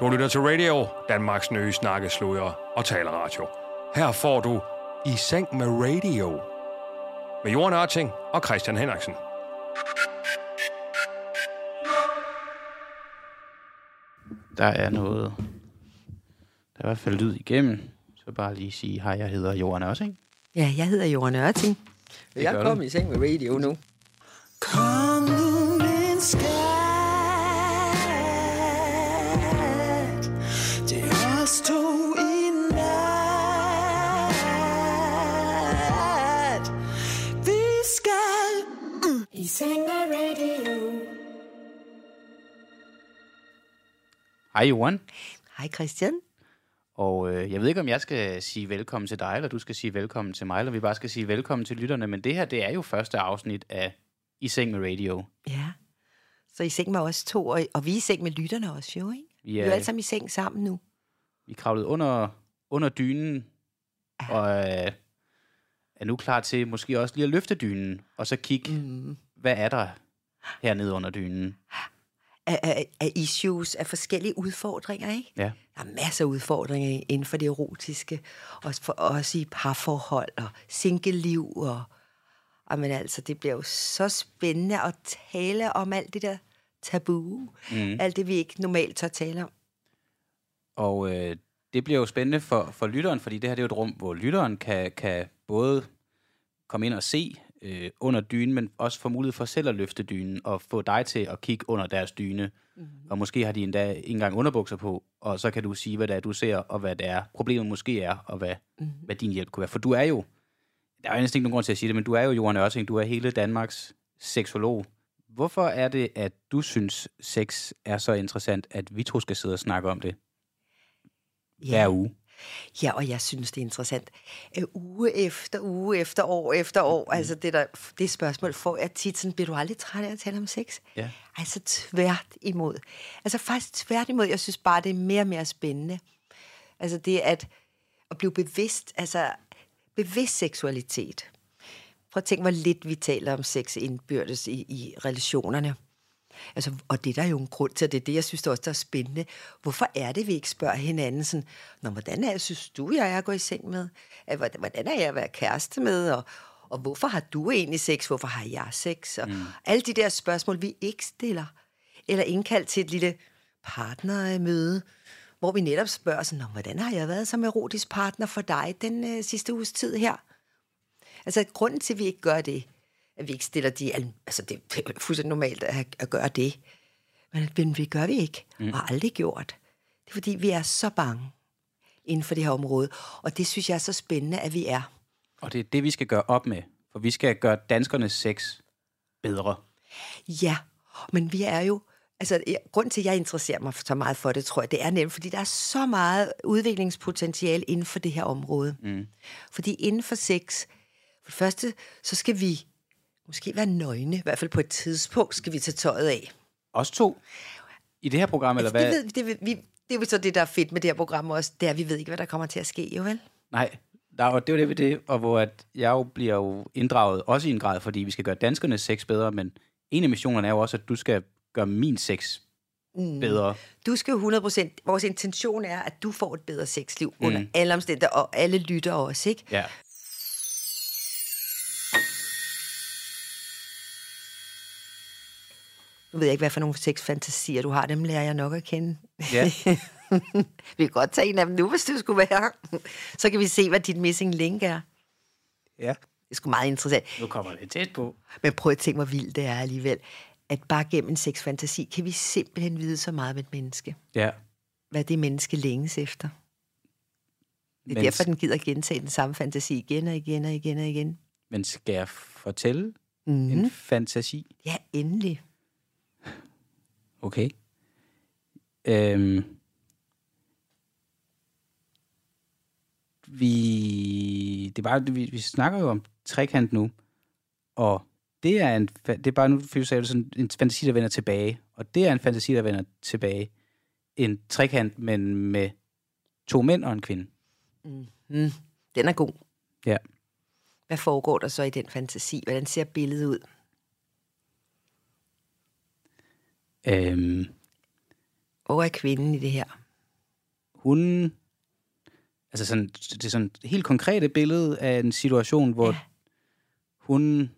Du lytter til Radio, Danmarks nye snakkesludder og taleradio. Her får du I Seng med Radio. Med Jorden Ørting og Christian Henriksen. Der er noget... Der er i hvert fald lyd igennem. Så bare lige sige, hej, jeg hedder Johan også, ikke? Ja, jeg hedder Johan Ørting. Jeg kom i seng med radio nu. Hej, Johan. Hej Christian. Og øh, jeg ved ikke, om jeg skal sige velkommen til dig, eller du skal sige velkommen til mig, eller vi bare skal sige velkommen til lytterne. Men det her, det er jo første afsnit af I Seng med Radio. Ja. Så I seng med os to, og, og vi er i seng med lytterne også jo, ikke? Vi Vi er jo alle sammen i seng sammen nu. vi kravlet under, under dynen, og øh, er nu klar til måske også lige at løfte dynen, og så kigge, mm. hvad er der hernede under dynen? Af, af, af issues, af forskellige udfordringer, ikke? Ja. Der er masser af udfordringer inden for det erotiske. Også, for, også i parforhold og single-liv. Og, og, men altså, det bliver jo så spændende at tale om alt det der tabu. Mm. Alt det, vi ikke normalt tør tale om. Og øh, det bliver jo spændende for, for lytteren, fordi det her det er jo et rum, hvor lytteren kan, kan både komme ind og se øh, under dynen, men også få mulighed for selv at løfte dynen og få dig til at kigge under deres dyne. Mm. Og måske har de endda ikke engang underbukser på, og så kan du sige, hvad det er, du ser, og hvad det er, problemet måske er, og hvad, mm. hvad din hjælp kunne være. For du er jo, der er jo næsten ikke nogen grund til at sige det, men du er jo Johan Ørting, du er hele Danmarks seksolog. Hvorfor er det, at du synes, sex er så interessant, at vi to skal sidde og snakke om det hver uge? Ja, og jeg synes, det er interessant. Øh, uge efter uge efter år efter år, mm. altså det, der, det spørgsmål får jeg tit sådan, bliver du aldrig træt af at tale om sex? Ja. Altså tvært imod. Altså faktisk tvært imod, jeg synes bare, det er mere og mere spændende. Altså det at, at blive bevidst, altså bevidst seksualitet. Prøv at tænke, hvor lidt vi taler om sex indbyrdes i, i relationerne. Altså, og det er der jo en grund til, og det er det, jeg synes der også der er spændende. Hvorfor er det, vi ikke spørger hinanden sådan, Nå, hvordan er, synes du, jeg er at gå i seng med? Hvordan er jeg at være kæreste med? Og, og hvorfor har du egentlig sex? Hvorfor har jeg sex? Og mm. alle de der spørgsmål, vi ikke stiller. Eller indkaldt til et lille partnermøde, hvor vi netop spørger sådan, hvordan har jeg været som erotisk partner for dig den øh, sidste uges tid her? Altså, grunden til, at vi ikke gør det, at vi ikke stiller de... al- Altså, det er fuldstændig normalt at, at gøre det. Men, men vi gør vi ikke, mm. og har aldrig gjort. Det er, fordi vi er så bange inden for det her område. Og det synes jeg er så spændende, at vi er. Og det er det, vi skal gøre op med. For vi skal gøre danskernes sex bedre. Ja, men vi er jo... Altså, grunden til, at jeg interesserer mig så meget for det, tror jeg, det er nemlig, fordi der er så meget udviklingspotentiale inden for det her område. Mm. Fordi inden for sex, for det første, så skal vi måske være nøgne, i hvert fald på et tidspunkt skal vi tage tøjet af. Os to i det her program, eller Altså, hvad? det, ved, det, vi, det er jo så det, der er fedt med det her program også, det er, at vi ved ikke, hvad der kommer til at ske, jo vel? Nej, der, er jo- det er jo det ved det, og hvor at jeg jo bliver jo inddraget, også i en grad, fordi vi skal gøre danskernes sex bedre, men en af missionerne er jo også, at du skal gøre min sex mm. bedre. Du skal jo 100%, vores intention er, at du får et bedre sexliv mm. under alle omstændigheder, og alle lytter også, ikke? Ja. Nu ved jeg ikke, hvad for nogle sexfantasier du har, dem lærer jeg nok at kende. Ja. vi kan godt tage en af dem nu, hvis du skulle være. Så kan vi se, hvad dit missing link er. ja. Det er sgu meget interessant. Nu kommer det tæt på. Men prøv at tænke, hvor vildt det er alligevel. At bare gennem en sexfantasi kan vi simpelthen vide så meget om et menneske. Ja. Hvad det menneske længes efter. Det er Men- derfor, den gider gentage den samme fantasi igen og igen og igen og igen. Men skal jeg fortælle Mhm. mm. en fantasi? Ja, endelig. Okay. Øhm. Vi, det er bare, vi, vi snakker jo om trekant nu, og det er en, det er bare nu, for du sagde sådan en fantasi, der vender tilbage, og det er en fantasi, der vender tilbage. En trekant, men med to mænd og en kvinde. Den er god. Ja. Hvad foregår der så i den fantasi? Hvordan ser billedet ud? Øhm, Hvor er kvinden i det her? Hun... Altså sådan, det er sådan et helt konkrete billede af en situation, hvor Ja. hun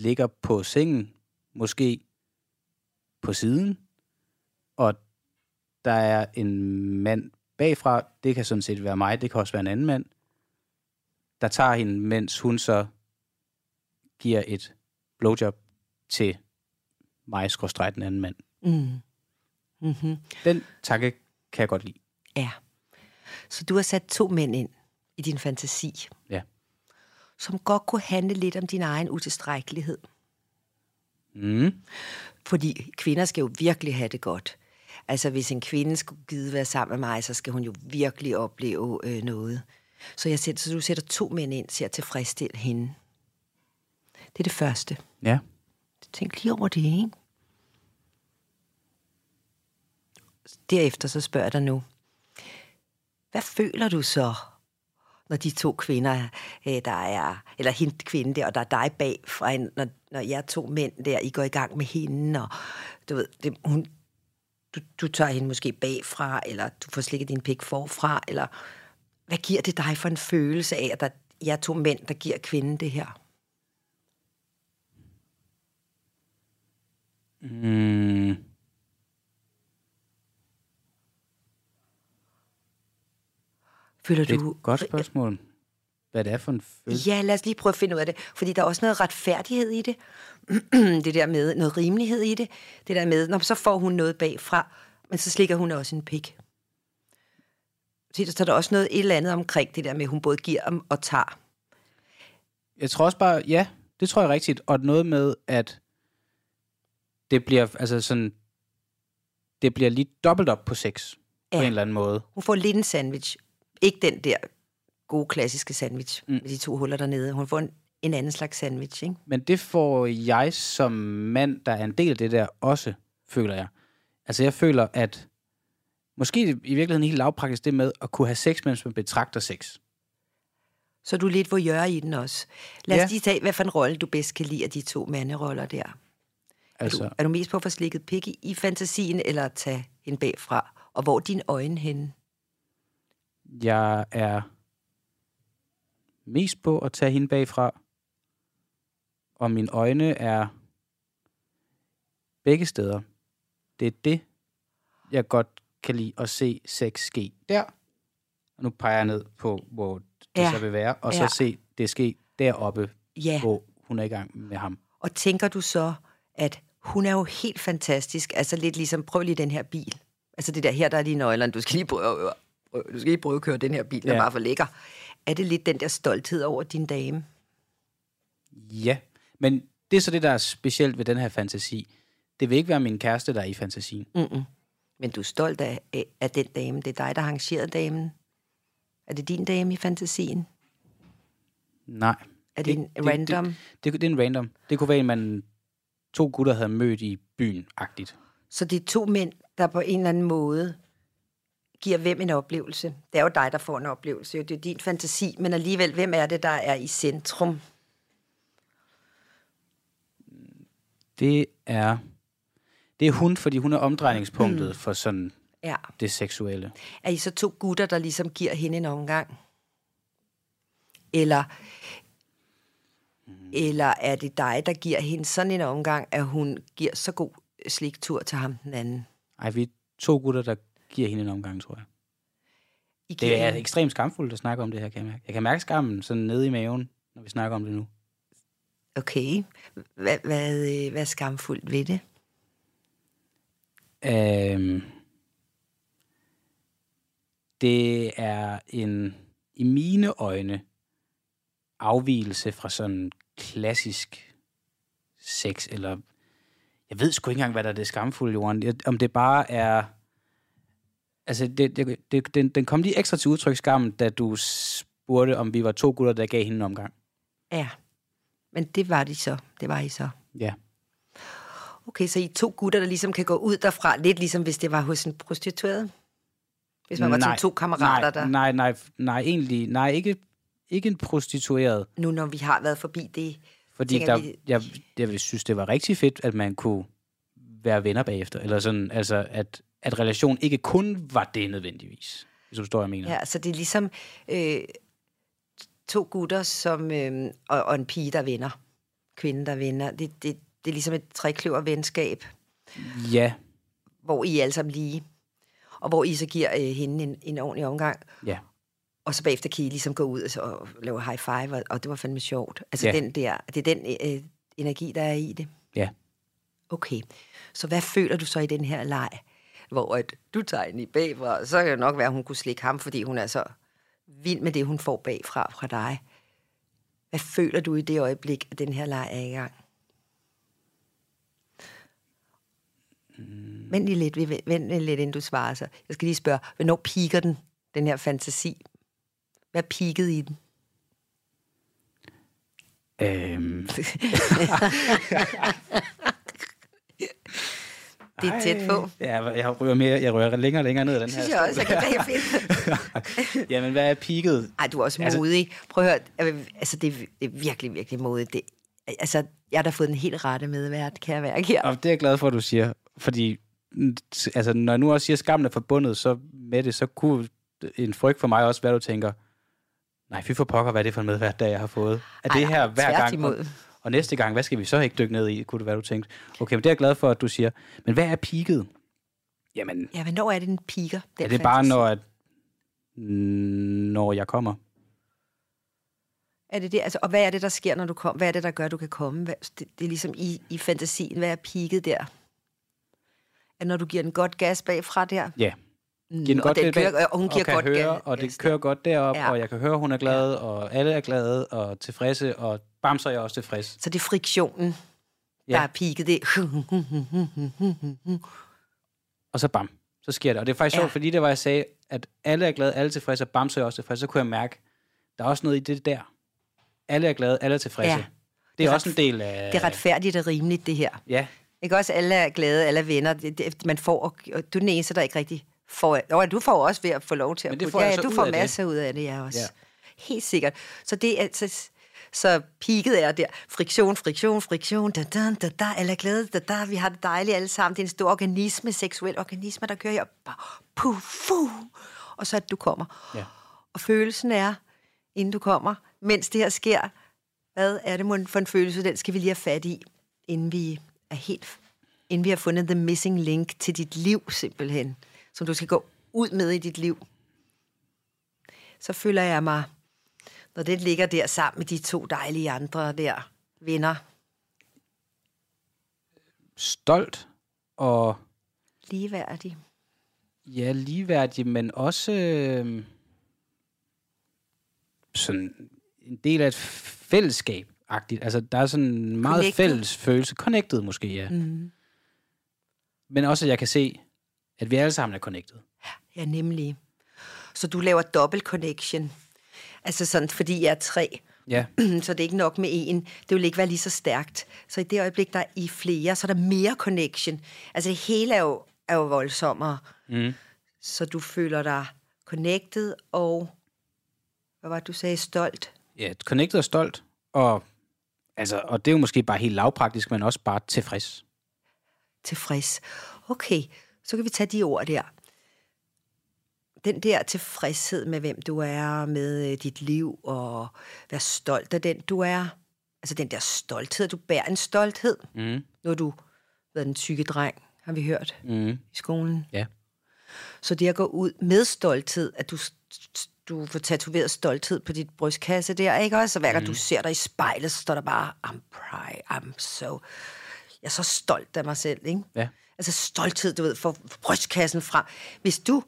ligger på sengen, måske på siden, og der er en mand bagfra, det kan sådan set være mig, det kan også være en anden mand, der tager hende, mens hun så giver et blowjob til mig, skråstrejt den anden mand. Mm. Mm-hmm. Den tanke kan jeg godt lide. Ja. Så du har sat to mænd ind i din fantasi, Ja. som godt kunne handle lidt om din egen utilstrækkelighed. Mm. Fordi kvinder skal jo virkelig have det godt. Altså, hvis en kvinde skulle gide være sammen med mig, så skal hun jo virkelig opleve øh, noget. Så, jeg sætter, så du sætter to mænd ind til at tilfredsstille hende. Det er det første. Ja. Tænk lige over det, ikke? Derefter så spørger jeg dig nu. Hvad føler du så, når de to kvinder, øh, der er, eller hende kvinde der, og der er dig bagfra, hende, når, når jeg to mænd der, I går i gang med hende, og du ved, det, hun, du, du tager hende måske bagfra, eller du får slikket din pik forfra, eller hvad giver det dig for en følelse af, at der er to mænd, der giver kvinden det her? Mm. Føler Det er du... et godt spørgsmål. Hvad det er for en følelse. Ja, lad os lige prøve at finde ud af det. Fordi der er også noget retfærdighed i det. det der med noget rimelighed i det. Det der med, når så får hun noget bagfra, men så slikker hun også en pik. Så der er der også noget et eller andet omkring det der med, at hun både giver om og tager. Jeg tror også bare, ja, det tror jeg rigtigt. Og noget med, at det bliver, altså sådan, det bliver lige dobbelt op på sex. Ja. På en eller anden måde. Hun får lidt en sandwich. Ikke den der gode klassiske sandwich mm. med de to huller dernede. Hun får en, en anden slags sandwich, ikke? Men det får jeg som mand, der er en del af det der, også, føler jeg. Altså jeg føler, at måske i virkeligheden helt lavpraktisk det med at kunne have sex, mens man betragter sex. Så du er lidt hvor i den også. Lad os Ja. lige tage, hvad for en rolle du bedst kan lide af de to manderoller der. Altså. Er, du, er du mest på at få slikket pik i, fantasien, eller at tage en bagfra? Og hvor er dine øjne henne? jeg er mest på at tage hende bagfra, og mine øjne er begge steder. Det er det, jeg godt kan lide at se sex ske der. Og nu peger jeg ned på, hvor det Ja. så vil være, og så Ja. se det ske deroppe, Ja, hvor hun er i gang med ham. og tænker du så, at hun er jo helt fantastisk, altså lidt ligesom, prøv lige den her bil. Altså det der, her der er lige nøglerne, du skal lige prøve, prøve, du skal lige prøve at køre den her bil, den er Ja. bare for lækker. Er det lidt den der stolthed over din dame? Ja, men det er så det, der er specielt ved den her fantasi. Det vil ikke være min kæreste, der er i fantasien. Mm-mm. Men du er stolt af, af, af den dame. Det er dig, der har arrangeret damen. Er det din dame i fantasien? Nej. Er det, det en random? Det, det, det er en random. Det kunne være en, man to gutter havde mødt i byen-agtigt. Så det er to mænd, der på en eller anden måde giver hvem en oplevelse. Det er jo dig, der får en oplevelse. Det er din fantasi, men alligevel, hvem er det, der er i centrum? Det er, det er hun, fordi hun er omdrejningspunktet mm. for sådan Ja. det seksuelle. Er I så to gutter, der ligesom giver hende en omgang? Eller, mm. eller er det dig, der giver hende sådan en omgang, at hun giver så god sliktur til ham den anden? Ej, vi er to gutter, der giver hende en omgang, tror jeg. I Det er hende- ekstremt skamfuldt at snakke om det her, kan jeg mærke. Jeg kan mærke skammen sådan nede i maven, når vi snakker om det nu. Okay. Hvad, hvad, øh, hvad er skamfuldt ved det? Øhm, det er en, i mine øjne, afvielse fra sådan klassisk sex, eller jeg ved sgu ikke engang, hvad der er det skamfulde, Johan. Om det bare er... Altså, det, det, det, den, den kom lige ekstra til udtryk skammen, da du spurgte, om vi var to gutter, der gav hende en omgang. Ja. Men det var de så. Det var I så. Ja. Okay, så I to gutter, der ligesom kan gå ud derfra, lidt ligesom hvis det var hos en prostitueret? Hvis man var nej, til to kammerater, nej, der... Nej, nej, nej, egentlig, nej, ikke, ikke en prostitueret. Nu når vi har været forbi det, Fordi der, vi- jeg, jeg vil synes, det var rigtig fedt, at man kunne være venner bagefter. Eller sådan, altså, at, at relation ikke kun var det nødvendigvis. Hvis du forstår, hvad jeg mener. Ja, så det er ligesom øh, to gutter som, øh, og, og en pige, der vinder. Kvinden, der vinder. Det, det, det er ligesom et trekløver venskab, Ja, hvor I er alle sammen lige. Og hvor I så giver øh, hende en, en ordentlig omgang. ja. Og så bagefter kan I ligesom gå ud og, så, og lave high five, og, og det var fandme sjovt. Altså Ja. den der, det er den øh, energi, der er i det. Ja. Okay, så hvad føler du så i den her leg? Hvor at du tager hende i bagfra, så kan det nok være, at hun kunne slikke ham, fordi hun er så vild med det, hun får bagfra fra dig. Hvad føler du i det øjeblik, at den her leg er i gang? Mm. Vent lige lidt, vent lige lidt, inden du svarer så. Jeg skal lige spørge, hvornår piker den, den her fantasi? Hvad peakede i den? Øhm, Det er tæt på. ja, jeg rører, mere, jeg rører længere og længere ned ad den her synes jeg også, jeg kan. Jamen, hvad er peaket? Ej, du er også Altså- modig. Prøv at høre, øh, altså det, er- det er virkelig, virkelig modigt. Det, altså, jeg har da fået den helt rette medvært, kan jeg være her. Og det er jeg glad for, at du siger. Fordi altså, når jeg nu også siger, at skammen er forbundet så med det, så kunne en frygt for mig også være, at du tænker, nej, fy for pokker, hvad er det for en medvært, der jeg har fået? Er det Ej, her hver gang? Og, tværtimod. og næste gang, hvad skal vi så ikke dykke ned i, kunne det være, du tænkte. Okay, men det er jeg glad for, at du siger. Men hvad er peaket? Jamen, Ja, hvornår er det, den piker? Den er det bare, når, at, når jeg kommer? Er det det? Altså, og hvad er det, der sker, når du kommer? Hvad er det, der gør, at du kan komme? Hvad, det, det er ligesom i, i fantasien. Hvad er piket der? Er når du giver den godt gas bagfra der? Ja. Mm, Giver den og, godt den bag- kører, og hun giver og kan godt høre, og det kører godt derop, Ja. og jeg kan høre, hun er glad, ja. og alle er glade og tilfredse, og bam, så er jeg også tilfreds. Så det er friktionen, Ja. der er piket. Det Og så bam, så sker det. Og det er faktisk Ja. sjovt, fordi det var, jeg sagde, at alle er glade, alle er tilfredse, og bam, så er jeg også tilfreds. Så kunne jeg mærke, der er også noget i det der. Alle er glade, alle er tilfredse. Ja. Det er, Det er også en del af... det er retfærdigt og rimeligt, det her. Ja, Ikke også alle er glade, alle er venner. Det, det, man får, og du er den eneste, der ikke rigtig får... Og du får også ved at få lov til at putte- ja, så du får masser ud af det, ja også. Ja. Helt sikkert. Så det er... Så, så peaket er der. Friktion, friktion, friktion. Da, da, da, da, alle er glade. Da, da, vi har det dejligt alle sammen. Det er en stor organisme, seksuel organisme, der kører her. Bare, Puh. Og så at du kommer. ja. Og følelsen er, inden du kommer, mens det her sker, hvad er det for en følelse, den skal vi lige have fat i, inden vi er helt, inden vi har fundet the missing link til dit liv simpelthen, som du skal gå ud med i dit liv. Så føler jeg mig, når det ligger der sammen med de to dejlige andre der, venner, Stolt og ligeværdig. ja, ligeværdig, men også øh, sådan en del af et fællesskab. -agtigt. Altså, der er sådan en meget Connected. fælles følelse. Connected måske, ja. Mm. Men også, at jeg kan se, at vi alle sammen er connected. Ja, nemlig. Så du laver dobbelt connection. Altså sådan, fordi jeg er tre. Ja, så det er ikke nok med en. Det vil ikke være lige så stærkt. Så i det øjeblik, der er i flere, så er der mere connection. Altså det hele er jo, er jo voldsommere. Mm. Så du føler dig connected og, hvad var det, du sagde, stolt. ja connected og stolt. Og, altså, og det er jo måske bare helt lavpraktisk, men også bare tilfreds. tilfreds. Okay, så kan vi tage de ord der. Den der tilfredshed med, hvem du er, med øh, dit liv, og være stolt af den, du er. Altså den der stolthed, du bærer en stolthed. Mm. Nu er du været den tykke dreng, har vi hørt Mm. i skolen. Ja. Så det at gå ud med stolthed, at du, du får tatoveret stolthed på dit brystkasse der, ikke også? Så hver gang mm. du ser dig i spejlet, så står der bare, I'm proud, I'm so... Jeg er så stolt af mig selv, ikke? Ja. Altså stolthed, du ved, for brystkassen frem. Hvis du,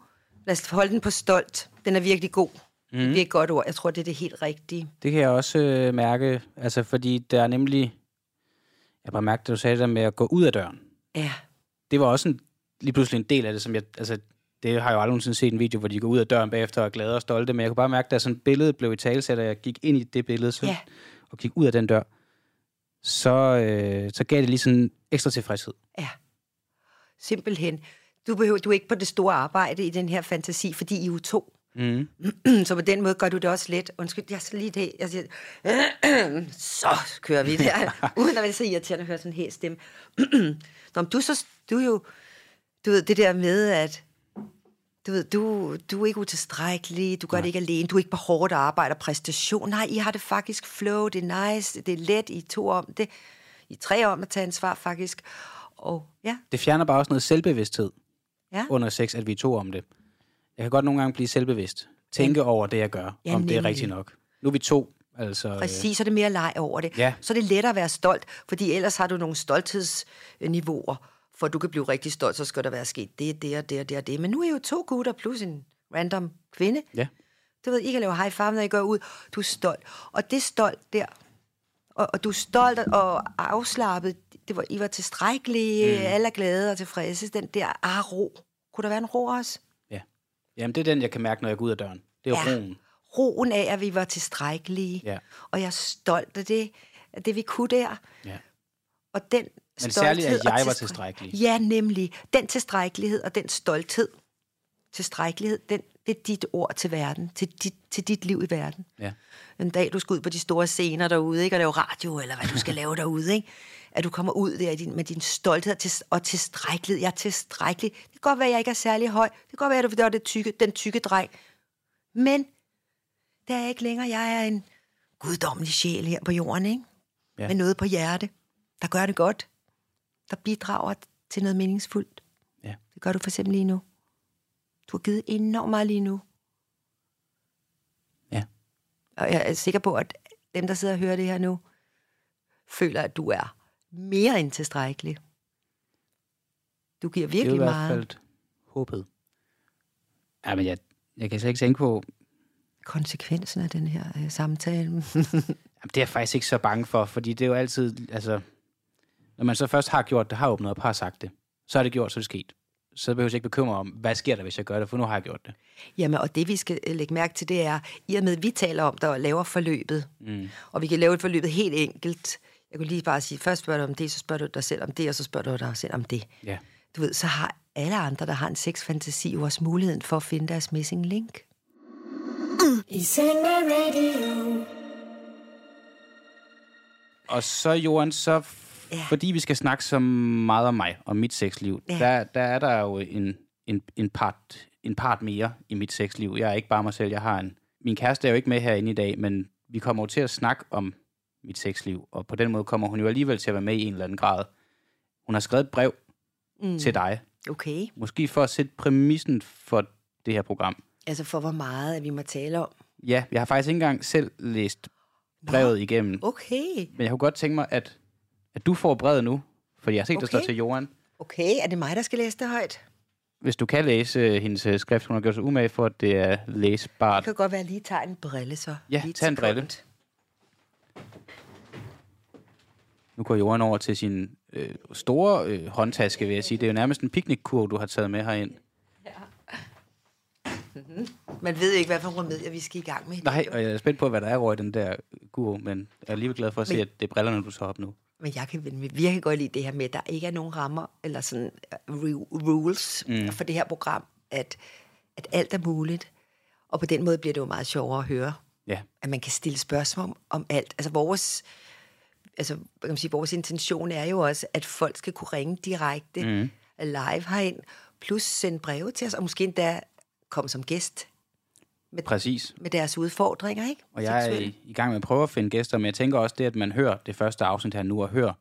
lad os holde den på stolt, den er virkelig god. Mm. Det er et godt ord. Jeg tror, det er det helt rigtige. Det kan jeg også øh, mærke, altså fordi der er nemlig, jeg bare mærke, at du sagde det der med at gå ud af døren. Ja, Det var også en, lige pludselig en del af det, som jeg, altså det har jeg jo aldrig nogensinde set en video, hvor de går ud af døren bagefter og er glade og stolte, men jeg kunne bare mærke, da sådan et billede blev i talesæt, og jeg gik ind i det billede, så, Ja. og gik ud af den dør, så, øh, så gav det lige sådan ekstra tilfredshed. ja. Simpelthen. Du, behøver, du er ikke på det store arbejde i den her fantasi, fordi I er jo to. Mm. Så på den måde gør du det også let. Undskyld, jeg skal lige det. Jeg siger, så kører vi der. Uden at være så irriterende at høre sådan en helt stemme. Nå, men du, så, du er jo du ved, det der med, at du ved, du, du er ikke utilstrækkelig, du gør Nej. det ikke alene, du er ikke på hårdt arbejde og præstation. Nej, I har det faktisk flow, det er nice, det er let, I to om det. I tre om at tage ansvar faktisk. Og ja, Det fjerner bare også noget selvbevidsthed ja. under sex, at vi er to om det. Jeg kan godt nogle gange blive selvbevidst. Tænke over det, jeg gør, Ja, om det er nemlig. rigtigt nok. Nu er vi to, altså... øh, Præcis, så er det mere leg over det. Ja. Så er det lettere at være stolt, fordi ellers har du nogle stolthedsniveauer, for du kan blive rigtig stolt, så skal der være sket det, det og det og det og det. Men nu er I jo to gutter plus en random kvinde. Ja. Du ved, I kan lave high five, når I går ud. Du er stolt. Og det stolt der, og, og du er stolt og afslappet, det var, I var tilstrækkelige, mm. alle er glade og tilfredse. Den der, ah, ro. Kunne der være en ro også? ja. Jamen, det er den, jeg kan mærke, når jeg går ud af døren. Det er Ja. roen. Roen af, at vi var tilstrækkelige. Ja. Og jeg er stolt af det, af det vi kunne der. Ja. Og den Men særligt, at stolthed jeg var tilstræk- tilstrækkelig. Ja, nemlig. Den tilstrækkelighed og den stolthed, tilstrækkelighed, den, det er dit ord til verden, til dit, til dit liv i verden. Ja. En dag, du skal ud på de store scener derude, ikke, og lave radio, eller hvad du skal lave derude, ikke? at du kommer ud der din, med din stolthed og til- og tilstrækkelighed. Jeg er tilstrækkelig. Det kan godt være, at jeg ikke er særlig høj. Det kan godt være, at du er det tykke, den tykke dreng. Men det er ikke længere. Jeg er en guddommelig sjæl her på jorden, ikke? Ja. Med noget på hjerte, der gør det godt. Der bidrager til noget meningsfuldt. Ja. Det gør du for eksempel lige nu. Har givet enormt meget lige nu. Ja. Og jeg er sikker på, at dem, der sidder og hører det her nu, føler, at du er mere end tilstrækkelig. Du giver Det er i virkelig hvert meget. fald håbet. Ja, men jeg, jeg kan slet ikke tænke på... Konsekvensen af den her øh, samtale. Jamen, det er jeg faktisk ikke så bange for, fordi det er jo altid... Altså, når man så først har gjort det, har åbnet op, har sagt det, så er det gjort, så er det sket. Så behøver jeg ikke bekymre om, hvad sker der, hvis jeg gør det, for nu har jeg gjort det. Jamen, og det vi skal øh, lægge mærke til, det er, i og med, at vi taler om det og laver forløbet, mm. og vi kan lave et forløbet helt enkelt. Jeg kunne lige bare sige, først spørger du om det, så spørger du dig selv om det, og så spørger du dig selv om det. Ja. Du ved, så har alle andre, der har en sexfantasi, jo også muligheden for at finde deres missing link. I seng med radio. Og så, Johan, så Ja. fordi vi skal snakke så meget om mig og mit sexliv, Ja. der, der er der jo en, en, en, part, en part mere i mit sexliv. Jeg er ikke bare mig selv, jeg har en... Min kæreste er jo ikke med herinde i dag, men vi kommer jo til at snakke om mit sexliv, og på den måde kommer hun jo alligevel til at være med i en eller anden grad. Hun har skrevet et brev mm. til dig, Okay. måske for at sætte præmissen for det her program. Altså for hvor meget, at vi må tale om. Ja, jeg har faktisk ikke engang selv læst brevet igennem, Okay. men jeg kunne godt tænke mig, at, at du får brevet nu, fordi jeg har set, okay. der står til Johan. Okay, er det mig, der skal læse det højt? Hvis du kan læse øh, hendes øh, skrift, hun har gjort sig umage for, at det er læsbart. Det kan godt være, at jeg lige tager en brille så. Ja, Lige tag en brille. sekund. Nu går Johan over til sin øh, store øh, håndtaske, vil jeg sige. Det er jo nærmest en picnickurv, du har taget med herind. Man ved ikke, hvad for remedier vi skal i gang med. Nej, og jeg er spændt på, hvad der er over i den der kurv, men jeg er alligevel glad for at se, Men- at det er brillerne, du tager op nu. Men jeg kan virkelig godt lide det her med, at der ikke er nogen rammer eller sådan ru- rules mm. for det her program, at, at alt er muligt. Og på den måde bliver det jo meget sjovere at høre, Ja, at man kan stille spørgsmål om, om alt. Altså vores, altså, kan man sige, vores intention er jo også, at folk skal kunne ringe direkte mm. live herind, plus sende breve til os, og måske endda komme som gæst præcis. med deres udfordringer, ikke? Og jeg er Seksuelle. i, i gang med at prøve at finde gæster, men jeg tænker også det, at man hører det første afsnit her nu, og hører,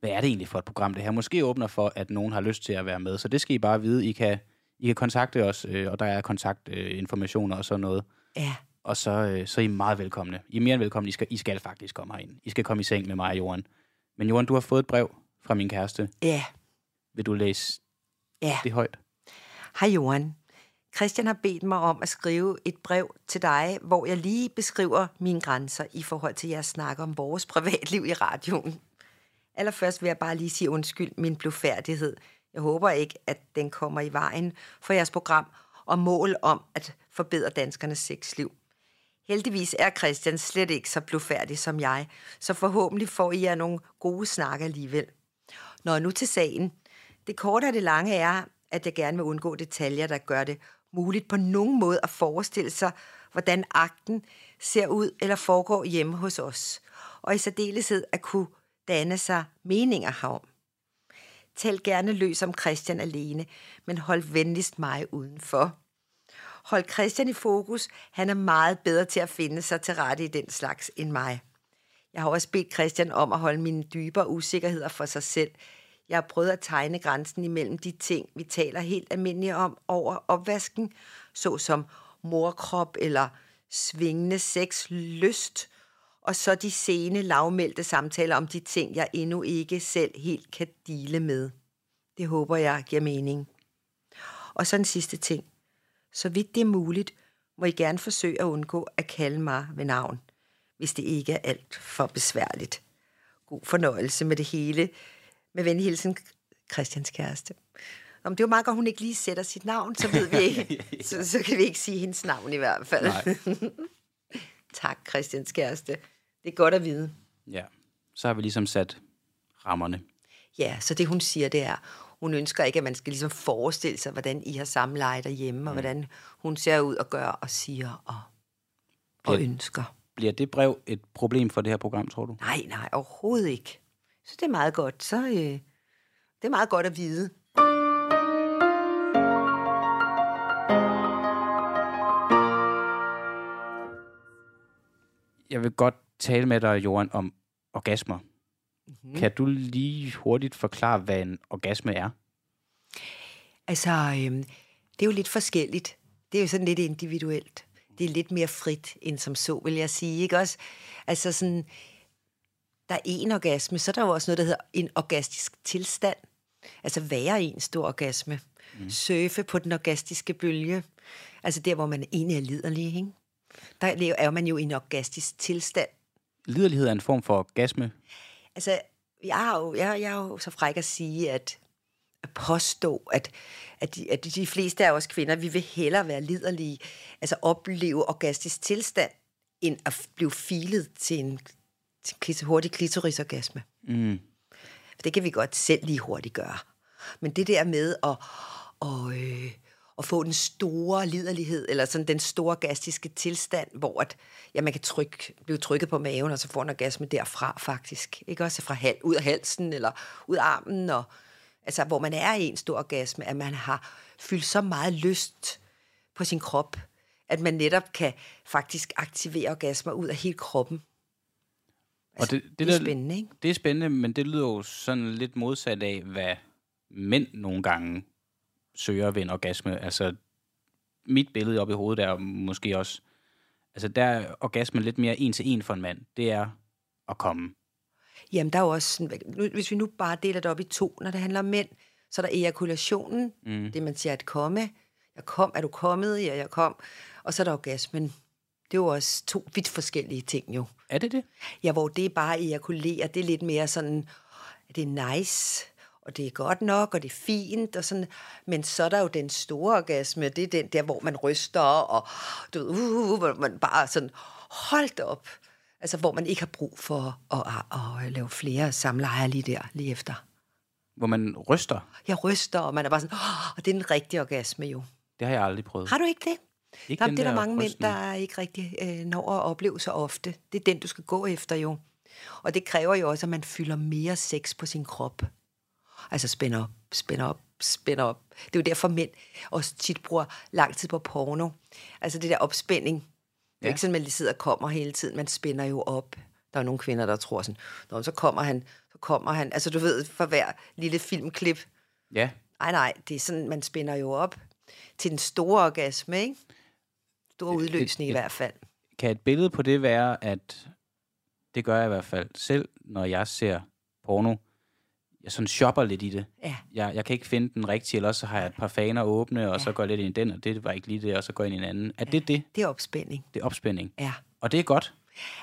hvad er det egentlig for et program, det her måske åbner for, at nogen har lyst til at være med. Så det skal I bare vide. I kan, I kan kontakte os, øh, og der er kontaktinformationer og sådan noget. Ja, Og så, øh, så er I meget velkomne. I er mere end velkomne. I skal, I skal faktisk komme herind. I skal komme i seng med mig og Johan. Men Johan, du har fået et brev fra min kæreste. ja, Vil du læse ja. det højt? Hej Johan. Christian har bedt mig om at skrive et brev til dig, hvor jeg lige beskriver mine grænser i forhold til jeres snak om vores privatliv i radioen. Allerførst vil jeg bare lige sige undskyld min blufærdighed. Jeg håber ikke, at den kommer i vejen for jeres program og mål om at forbedre danskernes sexliv. Heldigvis er Christian slet ikke så blufærdig som jeg, så forhåbentlig får I jer nogle gode snakke alligevel. Nå, nu til sagen. Det korte og det lange er, at jeg gerne vil undgå detaljer, der gør det muligt på nogen måde at forestille sig, hvordan akten ser ud eller foregår hjemme hos os, og i særdeleshed at kunne danne sig meninger herom. Tal gerne løs om Christian alene, men hold venligst mig udenfor. Hold Christian i fokus. Han er meget bedre til at finde sig til rette i den slags end mig. Jeg har også bedt Christian om at holde mine dybere usikkerheder for sig selv. Jeg har prøvet at tegne grænsen imellem de ting, vi taler helt almindeligt om over opvasken, såsom morkrop eller svingende sex, lyst, og så de sene, lavmældte samtaler om de ting, jeg endnu ikke selv helt kan dele med. Det håber jeg giver mening. Og så en sidste ting. Så vidt det er muligt, må I gerne forsøge at undgå at kalde mig ved navn, hvis det ikke er alt for besværligt. God fornøjelse med det hele. Med venlig hilsen, Christians kæreste. Om det var meget godt, hun ikke lige sætter sit navn, så ved vi ikke. så, så kan vi ikke sige hendes navn i hvert fald. tak, Christians kæreste. Det er godt at vide. Ja, så har vi ligesom sat rammerne. Ja, så det hun siger, det er, hun ønsker ikke, at man skal ligesom forestille sig, hvordan I har samleje derhjemme, mm. og hvordan hun ser ud og gør og siger og, og Bliver- ønsker. Bliver det brev et problem for det her program, tror du? Nej, nej, overhovedet ikke. Så det er meget godt. Så øh, det er meget godt at vide. Jeg vil godt tale med dig, Johan, om orgasmer. Mm-hmm. Kan du lige hurtigt forklare, hvad en orgasme er? Altså, øhm, det er jo lidt forskelligt. Det er jo sådan lidt individuelt. Det er lidt mere frit end som så, vil jeg sige. Ikke også? Altså sådan, der er en orgasme, så er der jo også noget, der hedder en orgastisk tilstand. Altså være i en stor orgasme. Mm. Surfe på den orgastiske bølge. Altså der, hvor man egentlig er liderlig, ikke? Der er man jo i en orgastisk tilstand. Liderlighed er en form for orgasme. Altså, jeg er jo, jeg, jeg er jo så fræk at sige, at, at påstå, at, at, de, at de fleste af os kvinder, vi vil hellere være liderlige, altså opleve orgastisk tilstand, end at blive filet til en, hurtig klitorisorgasme. Mm. Det kan vi godt selv lige hurtigt gøre. Men det der med at, og, øh, at få den store liderlighed, eller sådan den store gastiske tilstand, hvor at, ja, man kan trykke, blive trykket på maven, og så få en orgasme derfra faktisk. Ikke også fra hal, ud af halsen, eller ud af armen, og, altså hvor man er i en stor orgasme, at man har fyldt så meget lyst på sin krop, at man netop kan faktisk aktivere orgasmer ud af hele kroppen. Og det, det, det er der- spændende, ikke? Det er spændende, men det lyder jo sådan lidt modsat af, hvad mænd nogle gange søger ved en orgasme. Altså, mit billede op i hovedet er måske også... Altså, der er orgasmen lidt mere en til en for en mand. Det er at komme. Jamen, der er jo også sådan, nu, hvis vi nu bare deler det op i to, når det handler om mænd, så er der ejakulationen, mm. det man siger at komme. Jeg kom, er du kommet? Ja, jeg kom. Og så er der orgasmen. Det er jo også to vidt forskellige ting jo. Er det det? Ja, hvor det er bare at ejakulere, det er lidt mere sådan, det er nice, og det er godt nok, og det er fint, og sådan. Men så er der jo den store orgasme, det er den der, hvor man ryster, og du ved, uh, uh, hvor man bare sådan, holdt op. Altså, hvor man ikke har brug for at, at, at lave flere samlejer lige der, lige efter. Hvor man ryster. Jeg ryster, og man er bare sådan, oh, og det er den rigtige orgasme jo. Det har jeg aldrig prøvet. Har du ikke det? Ikke den det er der der mange mænd, der ikke rigtig øh, når at opleve så ofte. Det er den, du skal gå efter jo. Og det kræver jo også, at man fylder mere sex på sin krop. Altså spænder op, spænder op, spænder op. Det er jo derfor mænd også tit bruger lang tid på porno. Altså det der opspænding. Det er Ja. ikke sådan, at man lige sidder og kommer hele tiden. Man spænder jo op. Der er nogle kvinder, der tror sådan, Nå, så kommer han, så kommer han. Altså du ved, for hver lille filmklip. Ja. Nej, nej, det er sådan, man spænder jo op til den store orgasme, ikke? Stor udløsning i et- hvert fald. Kan et billede på det være, at det gør jeg i hvert fald selv, når jeg ser porno. Jeg sådan shopper lidt i det. Ja. Jeg, jeg kan ikke finde den rigtige, eller så har jeg et par faner åbne, og så går jeg lidt ind i den, og det var ikke lige det, og så går jeg ind i en anden. Er det det? Det er opspænding, Det er opspænding. ja. Og det er godt.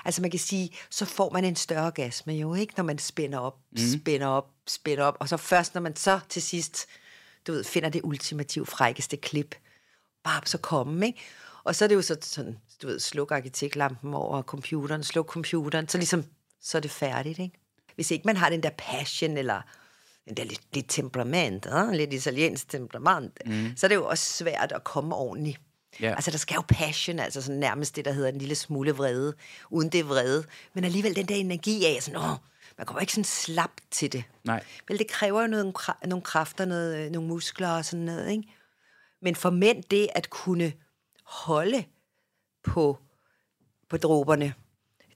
Altså man kan sige, så får man en større orgasme jo, ikke? Når man spænder op, mm. spænder op, spænder op. Og så først, når man så til sidst, du ved, finder det ultimativt frækkeste klip, bare så komme, ikke? Og så er det jo så sådan, du ved, sluk arkitektlampen over computeren, sluk computeren, så ligesom, så er det færdigt, ikke? Hvis ikke man har den der passion, eller den der lidt, lidt temperament, øh? lidt italiensk temperament, mm. så er det jo også svært at komme ordentligt. Ja. Altså, der skal jo passion, altså sådan nærmest det, der hedder en lille smule vrede, uden det vrede, men alligevel den der energi af, sådan, åh, Man kommer ikke sådan slap til det. Nej. Vel, det kræver jo noget, nogle kræfter, noget, øh, nogle muskler og sådan noget, ikke? Men for mænd, det at kunne holde på, på dråberne,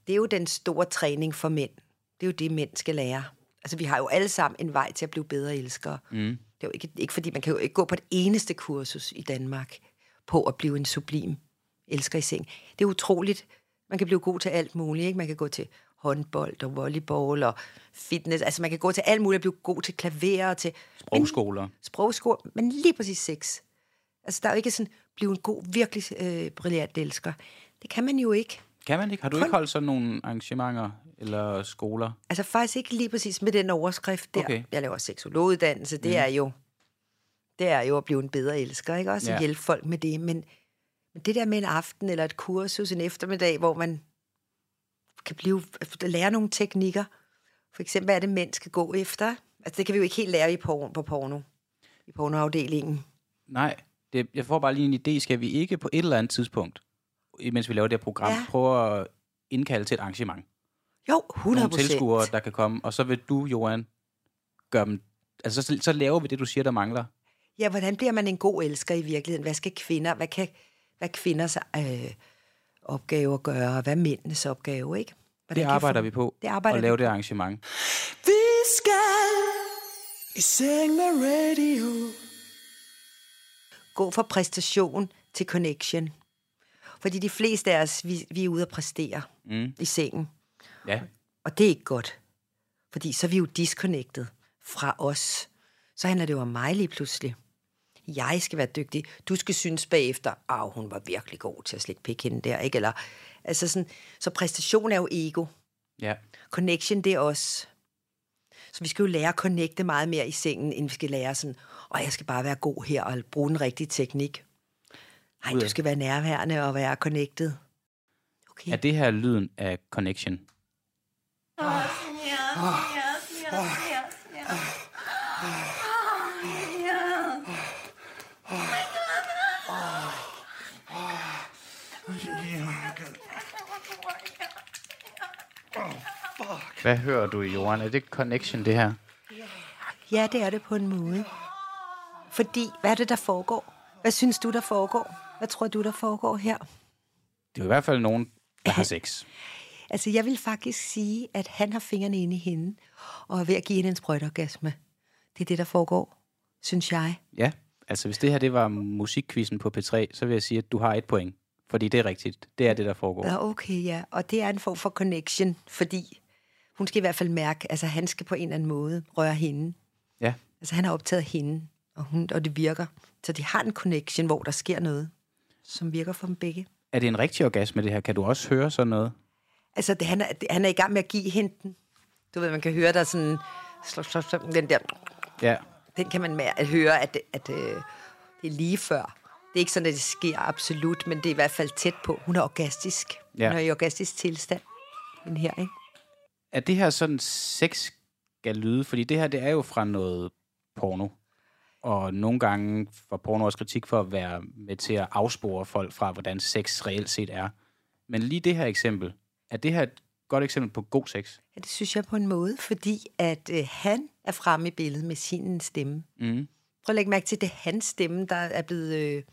det er jo den store træning for mænd. Det er jo det, mænd skal lære. Altså, vi har jo alle sammen en vej til at blive bedre elskere. Mm. Det er jo ikke, ikke fordi, man kan jo ikke gå på et eneste kursus i Danmark på at blive en sublim elsker i seng. Det er utroligt. Man kan blive god til alt muligt. Ikke? Man kan gå til håndbold og volleyball og fitness. Altså, man kan gå til alt muligt og blive god til klaver og til... Sprogskoler. Sprogskole, men lige præcis sex. Altså, der er jo ikke sådan, blive en god, virkelig øh, brilliant elsker. Det kan man jo ikke. Kan man ikke? Har du Kun- ikke holdt sådan nogle arrangementer eller skoler? Altså faktisk ikke lige præcis med den overskrift der. Okay. Jeg laver seksologuddannelse, det mm. er jo det er jo at blive en bedre elsker, ikke? Også Ja. ja. hjælpe folk med det. Men, men det der med en aften eller et kursus en eftermiddag, hvor man kan blive, lære nogle teknikker. For eksempel, hvad er det, mænd skal gå efter? Altså, det kan vi jo ikke helt lære i porno, på porno. I pornoafdelingen. Nej, det, jeg får bare lige en idé. Skal vi ikke på et eller andet tidspunkt, mens vi laver det her program, ja. Prøve at indkalde til et arrangement? Jo, 100 Nogle tilskuere, der kan komme, og så vil du, Johan, gøre dem... Altså, så, så laver vi det, du siger, der mangler. Ja, hvordan bliver man en god elsker i virkeligheden? Hvad skal kvinder, hvad kan hvad er kvinders øh, opgave at gøre? Hvad er mændenes opgave, ikke? Hvordan Det arbejder få- vi på, Det arbejder at lave det arrangement. Vi skal i seng med radio. Gå fra præstation til connection. Fordi de fleste af os, vi, vi er ude at præstere Mm. i sengen. Ja, Og det er ikke godt. Fordi så er vi jo disconnected fra os. Så handler det jo om mig lige pludselig. Jeg skal være dygtig. Du skal synes bagefter, at hun var virkelig god til at slikke pik hende der, ikke? Eller, altså sådan, så præstation er jo ego. ja. Connection, det er os. Så vi skal jo lære at connecte meget mere i sengen, end vi skal lære sådan, og jeg skal bare være god her og bruge den rigtige teknik. Nej, du skal være nærværende og være connected. Okay. Er det her lyden af connection? Hvad hører du, Johan? Er det connection, det her? Ja, det er det på en måde. Fordi, hvad er det, der foregår? Hvad synes du, der foregår? Hvad tror du, der foregår her? Det er i hvert fald nogen, der har sex. Altså, jeg vil faktisk sige, at han har fingrene inde i hende, og er ved at give hende en sprøjtorgasme. Det er det, der foregår, synes jeg. Ja, altså hvis det her det var musikquizzen på P3, så vil jeg sige, at du har et point. Fordi det er rigtigt. Det er det, der foregår. Ja, okay, ja. Og det er en form for connection, fordi hun skal i hvert fald mærke, altså han skal på en eller anden måde røre hende. Ja. Altså han har optaget hende, og, hun, og det virker. Så de har en connection, hvor der sker noget, som virker for dem begge. Er det en rigtig orgasme, det her? Kan du også høre sådan noget? Altså, det, han, er, det, han er i gang med at give hende den. Du ved, man kan høre der sådan... Slå, slå, slå, den der... Ja. Den kan man mær- at høre, at, det, at øh, det er lige før. Det er ikke sådan, at det sker absolut, men det er i hvert fald tæt på. Hun er orgastisk. Ja. Hun er i orgastisk tilstand. Den her, ikke? Er det her sådan sex skal lyde? Fordi det her, det er jo fra noget porno. Og nogle gange får porno også kritik for at være med til at afspore folk fra, hvordan sex reelt set er. Men lige det her eksempel, er det her et godt eksempel på god sex? Ja, det synes jeg på en måde, fordi at øh, han er fremme i billedet med sin stemme. Mm. Prøv at lægge mærke til, det er hans stemme, der er blevet øh,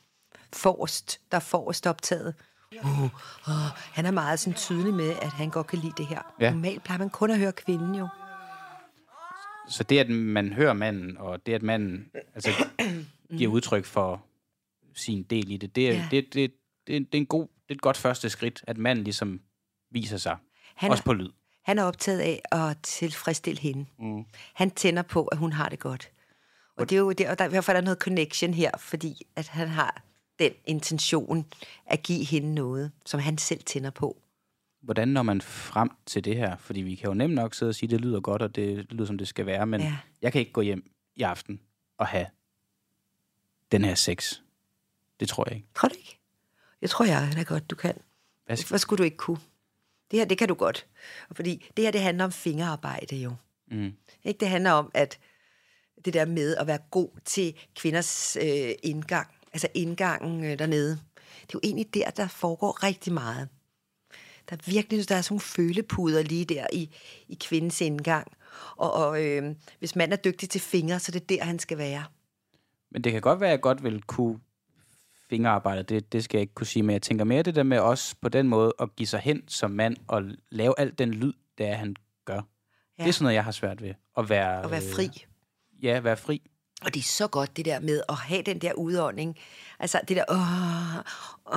forrest, der er forrest optaget. Uh, uh, han er meget sådan tydelig med, at han godt kan lide det her. Ja. Normalt plejer man kun at høre kvinden jo. Så det, at man hører manden, og det, at manden altså, giver udtryk for sin del i det, det er, Ja. det, det, det, det, er en god, det er et godt første skridt, at manden ligesom viser sig. Han også er, på lyd. han er optaget af at tilfredsstille hende. Mm. Han tænder på, at hun har det godt. Og, det er jo, det, og der, derfor er der noget connection her, fordi at han har den intention at give hende noget, som han selv tænder på. Hvordan når man frem til det her? Fordi vi kan jo nemt nok sidde og sige, at det lyder godt, og det lyder, som det skal være, men ja. Jeg kan ikke gå hjem i aften og have den her sex. Det tror jeg ikke. Tror du ikke? Jeg tror, jeg er godt, du kan. Hvad skal, Hvorfor skulle du ikke kunne? Det her, det kan du godt. Fordi det her, det handler om fingerarbejde jo. mm, Ikke? Det handler om, at det der med at være god til kvinders øh, indgang, altså indgangen øh, dernede, det er jo egentlig der, der foregår rigtig meget. Der er virkelig der er sådan nogle følepuder lige der i, i kvindens indgang. Og, og øh, hvis mand er dygtig til fingre, så det er der, han skal være. Men det kan godt være, at jeg godt vil kunne fingerarbejde, det, det skal jeg ikke kunne sige, men jeg tænker mere det der med også på den måde at give sig hen som mand og lave alt den lyd, det er, han gør. Ja. Det er sådan noget, jeg har svært ved. At være, At være fri. Øh, ja, være fri. Og det er så godt, det der med at have den der udånding. Altså det der, åh,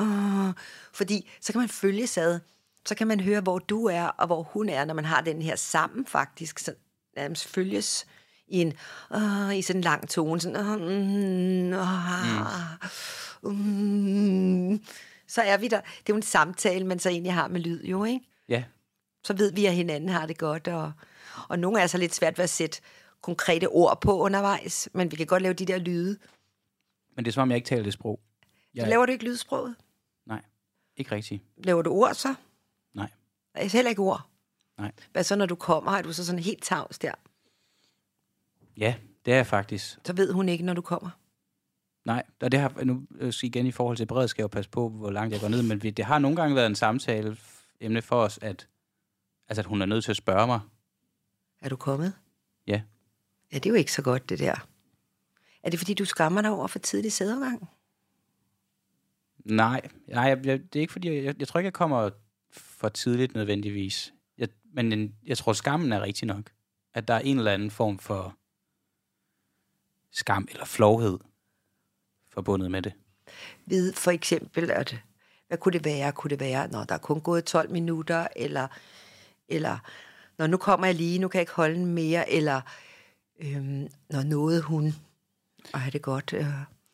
åh. Fordi så kan man følge sad. Så kan man høre, hvor du er, og hvor hun er, når man har den her sammen faktisk. Så nærmest følges i en, åh, i sådan en lang tone. Sådan, åh, mm, åh, mm. Så er vi der. Det er jo en samtale, man så egentlig har med lyd, jo, ikke? Ja, så ved vi, at hinanden har det godt, og, og nogle er så lidt svært ved at sætte konkrete ord på undervejs, men vi kan godt lave de der lyde. men det er som om, jeg ikke taler det sprog. Så laver du ikke lydsproget? Nej, ikke rigtigt. Laver du ord så? Nej, Altså heller ikke ord. nej. Hvad så, når du kommer? Er du så sådan helt tavs der? Ja, det er jeg faktisk. Så ved hun ikke, når du kommer. Nej, og det har nu igen i forhold til beredskab at passe på, hvor langt jeg går ned, men det har nogle gange været en samtale emne for os, at, altså, at hun er nødt til at spørge mig. Er du kommet? Ja, det er jo ikke så godt, det der. Er det, fordi du skammer dig over for tidlig sædafgang? nej, nej jeg, jeg, det er ikke fordi, jeg, jeg tror ikke, jeg kommer for tidligt nødvendigvis. Jeg, men en- jeg tror, skammen er rigtig nok. At der er en eller anden form for skam eller flovhed forbundet med det. Ved for eksempel, at hvad kunne det være? Kunne det være, når der er kun gået 12 minutter, eller, eller når nu kommer jeg lige, nu kan jeg ikke holde mere, eller øhm, når noget hun, og have det godt. Øh,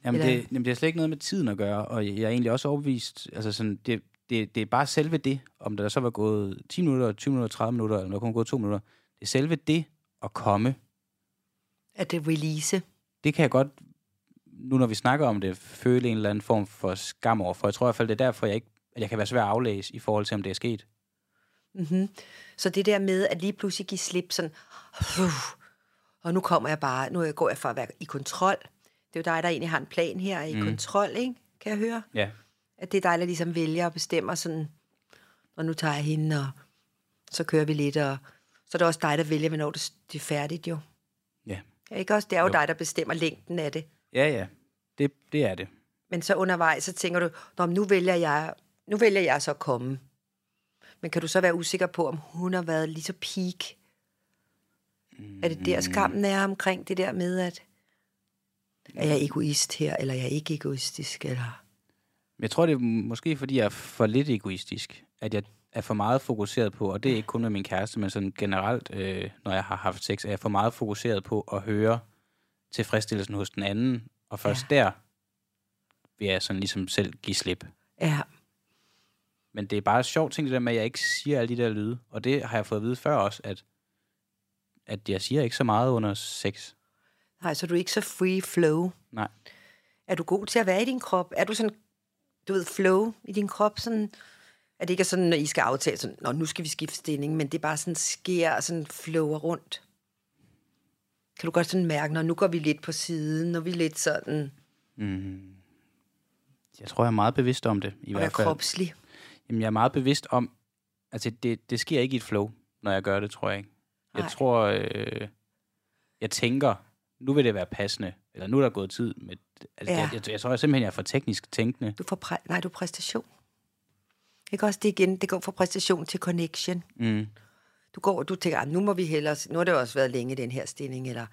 Jamen, eller, det, jamen, det har slet ikke noget med tiden at gøre, og jeg er egentlig også overbevist, altså sådan, det, det, det er bare selve det, om der så var gået 10 minutter, 20 minutter, 30 minutter, eller der kun gået 2 minutter, det er selve det at komme, at det release. det kan jeg godt, nu når vi snakker om det, føle en eller anden form for skam over, for jeg tror i hvert fald, det er derfor, jeg ikke, at jeg kan være svær at aflæse i forhold til, om det er sket. Mm-hmm. Så det der med at lige pludselig give slip sådan, uh, og nu kommer jeg bare, nu går jeg for at være i kontrol. Det er jo dig, der egentlig har en plan her, er i mm. kontrol, ikke? Kan jeg høre? Ja, At det er dig, der ligesom vælger og bestemmer sådan, og nu tager jeg hende, og så kører vi lidt, og så er det også dig, der vælger, hvornår det det er færdigt jo. ja, Ja, Ikke også? Det er jo, Jo. dig, der bestemmer længden af det. ja, ja, det, det er det. Men så undervejs, så tænker du, Nå, nu vælger jeg, nu vælger jeg så at komme. Men kan du så være usikker på, om hun har været lige så peak? Er det der skammen er omkring det der med, at er jeg egoist her, eller er jeg ikke egoistisk? Eller? Jeg tror, det er måske, fordi jeg er for lidt egoistisk. At jeg er for meget fokuseret på, og det er ikke kun med min kæreste, men sådan generelt, øh, når jeg har haft sex, er jeg for meget fokuseret på at høre tilfredsstillelsen hos den anden. Og først ja. der vil jeg sådan ligesom selv give slip. Ja, Men det er bare sjovt ting, det der med, at jeg ikke siger alle de der lyde. Og det har jeg fået at vide før også, at, at jeg siger ikke så meget under sex. nej, så er du ikke så free flow. Nej. Er du god til at være i din krop? Er du sådan, du ved, flow i din krop? Sådan, at det ikke er sådan, når I skal aftale, sådan, Nå, nu skal vi skifte stilling, men det er bare sådan sker og sådan flower rundt. Kan du godt sådan mærke, når nu går vi lidt på siden, når vi er lidt sådan, Jeg tror, jeg er meget bevidst om det. I og er hvert fald. kropslig. Jamen, jeg er meget bevidst om, altså det, det sker ikke i et flow, når jeg gør det, tror jeg ikke. Jeg tror, øh, jeg tænker, nu vil det være passende, eller nu er der gået tid med, altså Ja. jeg, jeg, jeg, tror simpelthen, jeg er for teknisk tænkende. Du får præ- nej, du er præstation. Ikke også det igen, det går fra præstation til connection. Mm. Du går, du tænker, "Ah, nu må vi hellere, nu har det også været længe den her stilling, eller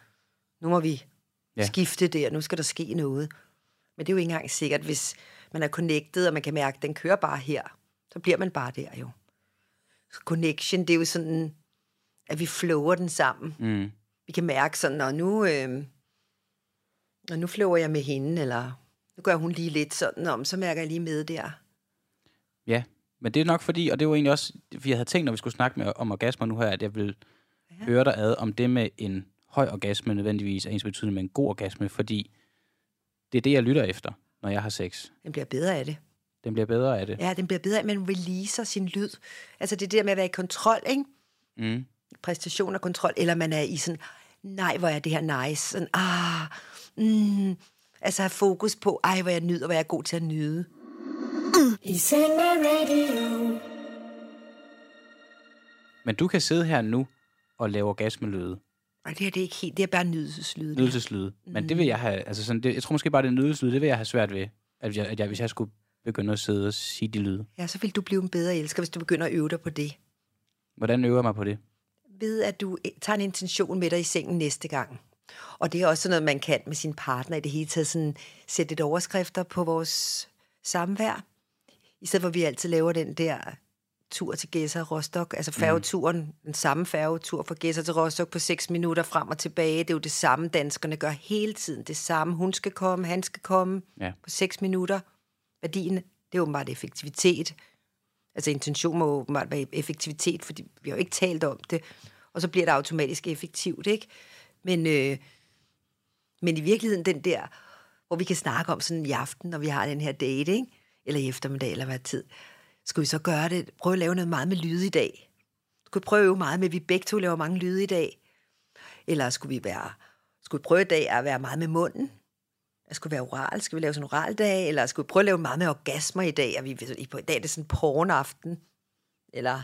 nu må vi Ja. ja. skifte der, nu skal der ske noget. Men det er jo ikke engang sikkert, hvis man er connected, og man kan mærke, at den kører bare her, så bliver man bare der jo. Så connection, det er jo sådan, at vi flower den sammen. Mm. Vi kan mærke sådan, når nu, øh, når nu flower jeg med hende, eller nu gør hun lige lidt sådan om, så mærker jeg lige med der. Ja, men det er nok fordi, og det var egentlig også, fordi jeg havde tænkt, når vi skulle snakke med, om orgasmer nu her, at jeg vil ja. høre dig ad, om det med en høj orgasme nødvendigvis er ens betydende med en god orgasme, fordi det er det, jeg lytter efter, når jeg har sex. Den bliver bedre af det. Den bliver bedre af det. Ja, den bliver bedre af, at man releaser sin lyd. Altså det der med at være i kontrol, ikke? Mm. Præstation og kontrol, eller man er i sådan, nej, hvor er det her nice. Sådan, ah, mm, altså have fokus på, ej, hvor jeg nyder, hvor jeg er god til at nyde. I seng med radio. Men du kan sidde her nu og lave orgasmelyde, Og det her, det er ikke helt, det er bare nydelseslyde. nydelseslyde. Men det vil jeg have, altså sådan, det, jeg tror måske bare, det er nydelseslyde, det vil jeg have svært ved, at jeg, at jeg, hvis jeg skulle begynde at sidde og sige de lyde. Ja, så vil du blive en bedre elsker, hvis du begynder at øve dig på det. Hvordan øver jeg mig på det? Ved, at du eh, tager en intention med dig i sengen næste gang. Og det er også noget, man kan med sin partner i det hele taget. Sådan, sætte lidt overskrifter på vores samvær. I stedet for, at vi altid laver den der tur til Gæsser og Rostock. Altså færgeturen, mm. den samme færgetur fra Gæsser til Rostock på 6 minutter frem og tilbage. Det er jo det samme, danskerne gør hele tiden. Det samme, hun skal komme, han skal komme Ja. på 6 minutter. Værdien, det er åbenbart effektivitet. Altså intention må åbenbart være effektivitet, fordi vi har jo ikke talt om det. Og så bliver det automatisk effektivt, ikke? Men, øh, men i virkeligheden den der, hvor vi kan snakke om sådan i aften, når vi har den her date, ikke? eller i eftermiddag, eller hvad tid, skal vi så gøre det, prøve at lave noget meget med lyde i dag. Skulle vi prøve meget med, at vi begge to laver mange lyde i dag? Eller skulle vi, være, skulle vi prøve i dag at være meget med munden? Skulle vi være oral? Skal vi lave sådan en oraldag? Eller skulle vi prøve at lave meget med orgasmer i dag? Og vi, i på i dag er det sådan pornaften. Eller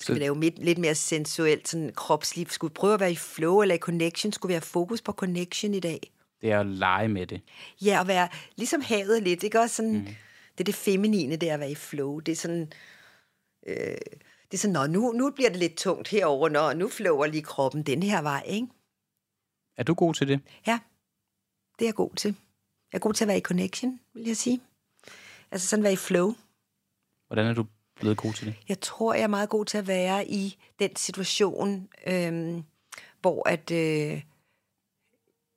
skal Så- vi lave lidt, lidt mere sensuelt, sådan kropsligt? Skulle vi prøve at være i flow eller i connection? Skulle vi have fokus på connection i dag? Det er at lege med det. Ja, at være ligesom havet lidt, ikke også sådan, mm. det er det feminine, det er at være i flow, det er sådan, øh, det er sådan, nå, nu, nu bliver det lidt tungt herover, nå, nu flower lige kroppen den her vej, ikke? Er du god til det? Ja, det er jeg god til. Jeg er god til at være i connection, vil jeg sige. Altså sådan være i flow. Hvordan er du blevet god til det? Jeg tror, jeg er meget god til at være i den situation, øhm, hvor at øh,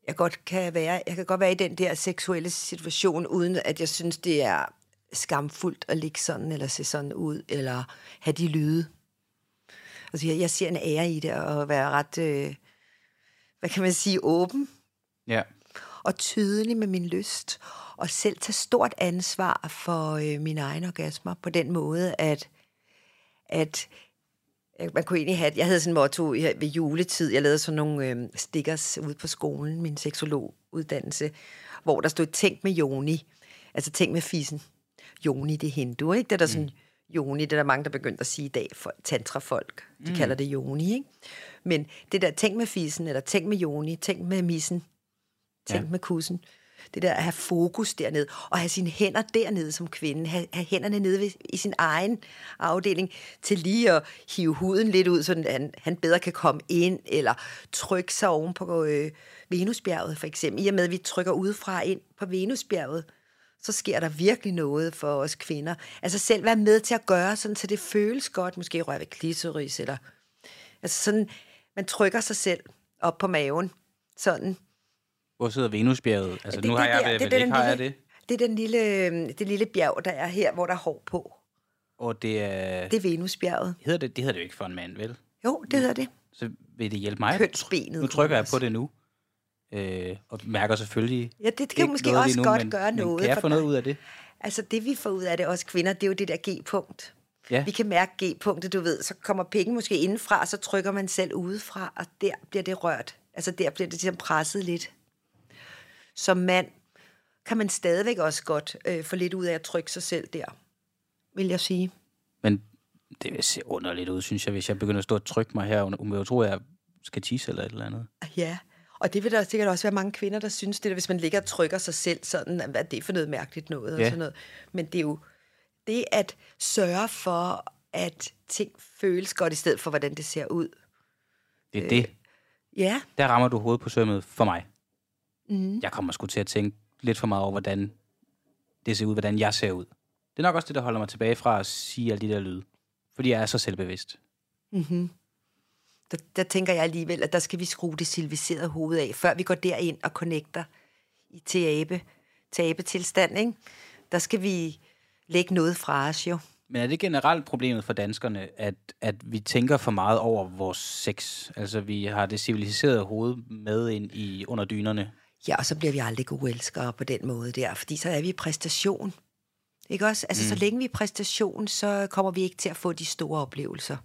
jeg godt kan være, jeg kan godt være i den der seksuelle situation, uden at jeg synes, det er skamfuldt at ligge sådan, eller se sådan ud, eller have de lyde. Altså, jeg, jeg ser en ære i det, og være ret, øh, hvad kan man sige, åben Ja. Og tydelig med min lyst, og selv tage stort ansvar for øh, mine egne orgasmer på den måde, at, at man kunne egentlig have, jeg havde sådan en motto ved juletid, jeg lavede sådan nogle øh, stickers ude på skolen, min seksologuddannelse, hvor der stod, tænk med Joni, altså tænk med fissen. Joni, det er hindu, ikke? Det er der sådan, Joni, det er der mange, der begyndte at sige i dag, for tantrafolk, de mm. kalder det Joni, ikke? Men det der, tænk med fissen, eller tænk med Joni, tænk med missen, Tænk ja. med kussen. Det der at have fokus dernede, og have sine hænder dernede som kvinde, have, have hænderne nede ved, i sin egen afdeling, til lige at hive huden lidt ud, så han, han bedre kan komme ind, eller trykke sig oven på øh, Venusbjerget for eksempel. I og med, at vi trykker udefra ind på Venusbjerget, så sker der virkelig noget for os kvinder. Altså selv være med til at gøre sådan, så det føles godt, måske røre ved klitoris, eller altså sådan, man trykker sig selv op på maven, sådan, Hvor sidder Venusbjerget? Altså, det- nu har det jeg der- det, det men er ikke har jeg det. Det er den lille, øh, det lille bjerg, der er her, hvor der er hår på. Og det er... Det er Venusbjerget. Hedder det, det hedder det jo ikke for en mand, vel? Jo, det hedder det. Så vil det hjælpe mig? Kønsbenet, Nu trykker jeg på det nu. Øh, og mærker selvfølgelig Ja, det kan måske også lige nu, godt men, gøre men noget kan jeg få noget dig. ud af det? Altså det, vi får ud af det, os kvinder, det er jo det der G-punkt. Ja. Vi kan mærke G-punktet, du ved. Så kommer penge måske indenfra, så trykker man selv udefra, og der bliver det rørt. Altså der bliver det ligesom presset lidt. Som mand kan man stadigvæk også godt øh, få lidt ud af at trykke sig selv der, vil jeg sige. Men det vil se underligt ud, synes jeg, hvis jeg begynder at stå og trykke mig her. Hun vil jo tro, at jeg skal tisse eller et eller andet. Ja, og det vil der sikkert også være mange kvinder, der synes det, der, hvis man ligger og trykker sig selv sådan, hvad er det for noget mærkeligt noget og Ja. sådan noget. Men det er jo det at sørge for, at ting føles godt, i stedet for, hvordan det ser ud. Det er Øh. det. Ja, Der rammer du hovedet på sømmet for mig. Mm. Jeg kommer sgu til at tænke lidt for meget over, hvordan det ser ud, hvordan jeg ser ud. Det er nok også det, der holder mig tilbage fra at sige alle de der lyde. Fordi jeg er så selvbevidst. der, der tænker jeg alligevel, at der skal vi skrue det civiliserede hoved af, før vi går derind og connecter i til abe, til abetilstand, ikke? Der skal vi lægge noget fra os jo. Men er det generelt problemet for danskerne, at, at vi tænker for meget over vores sex? Altså, vi har det civiliserede hoved med ind i under dynerne. Ja, og så bliver vi aldrig gode elskere på den måde der, fordi så er vi i præstation. Ikke også? Altså, mm. så længe vi er i præstation, så kommer vi ikke til at få de store oplevelser.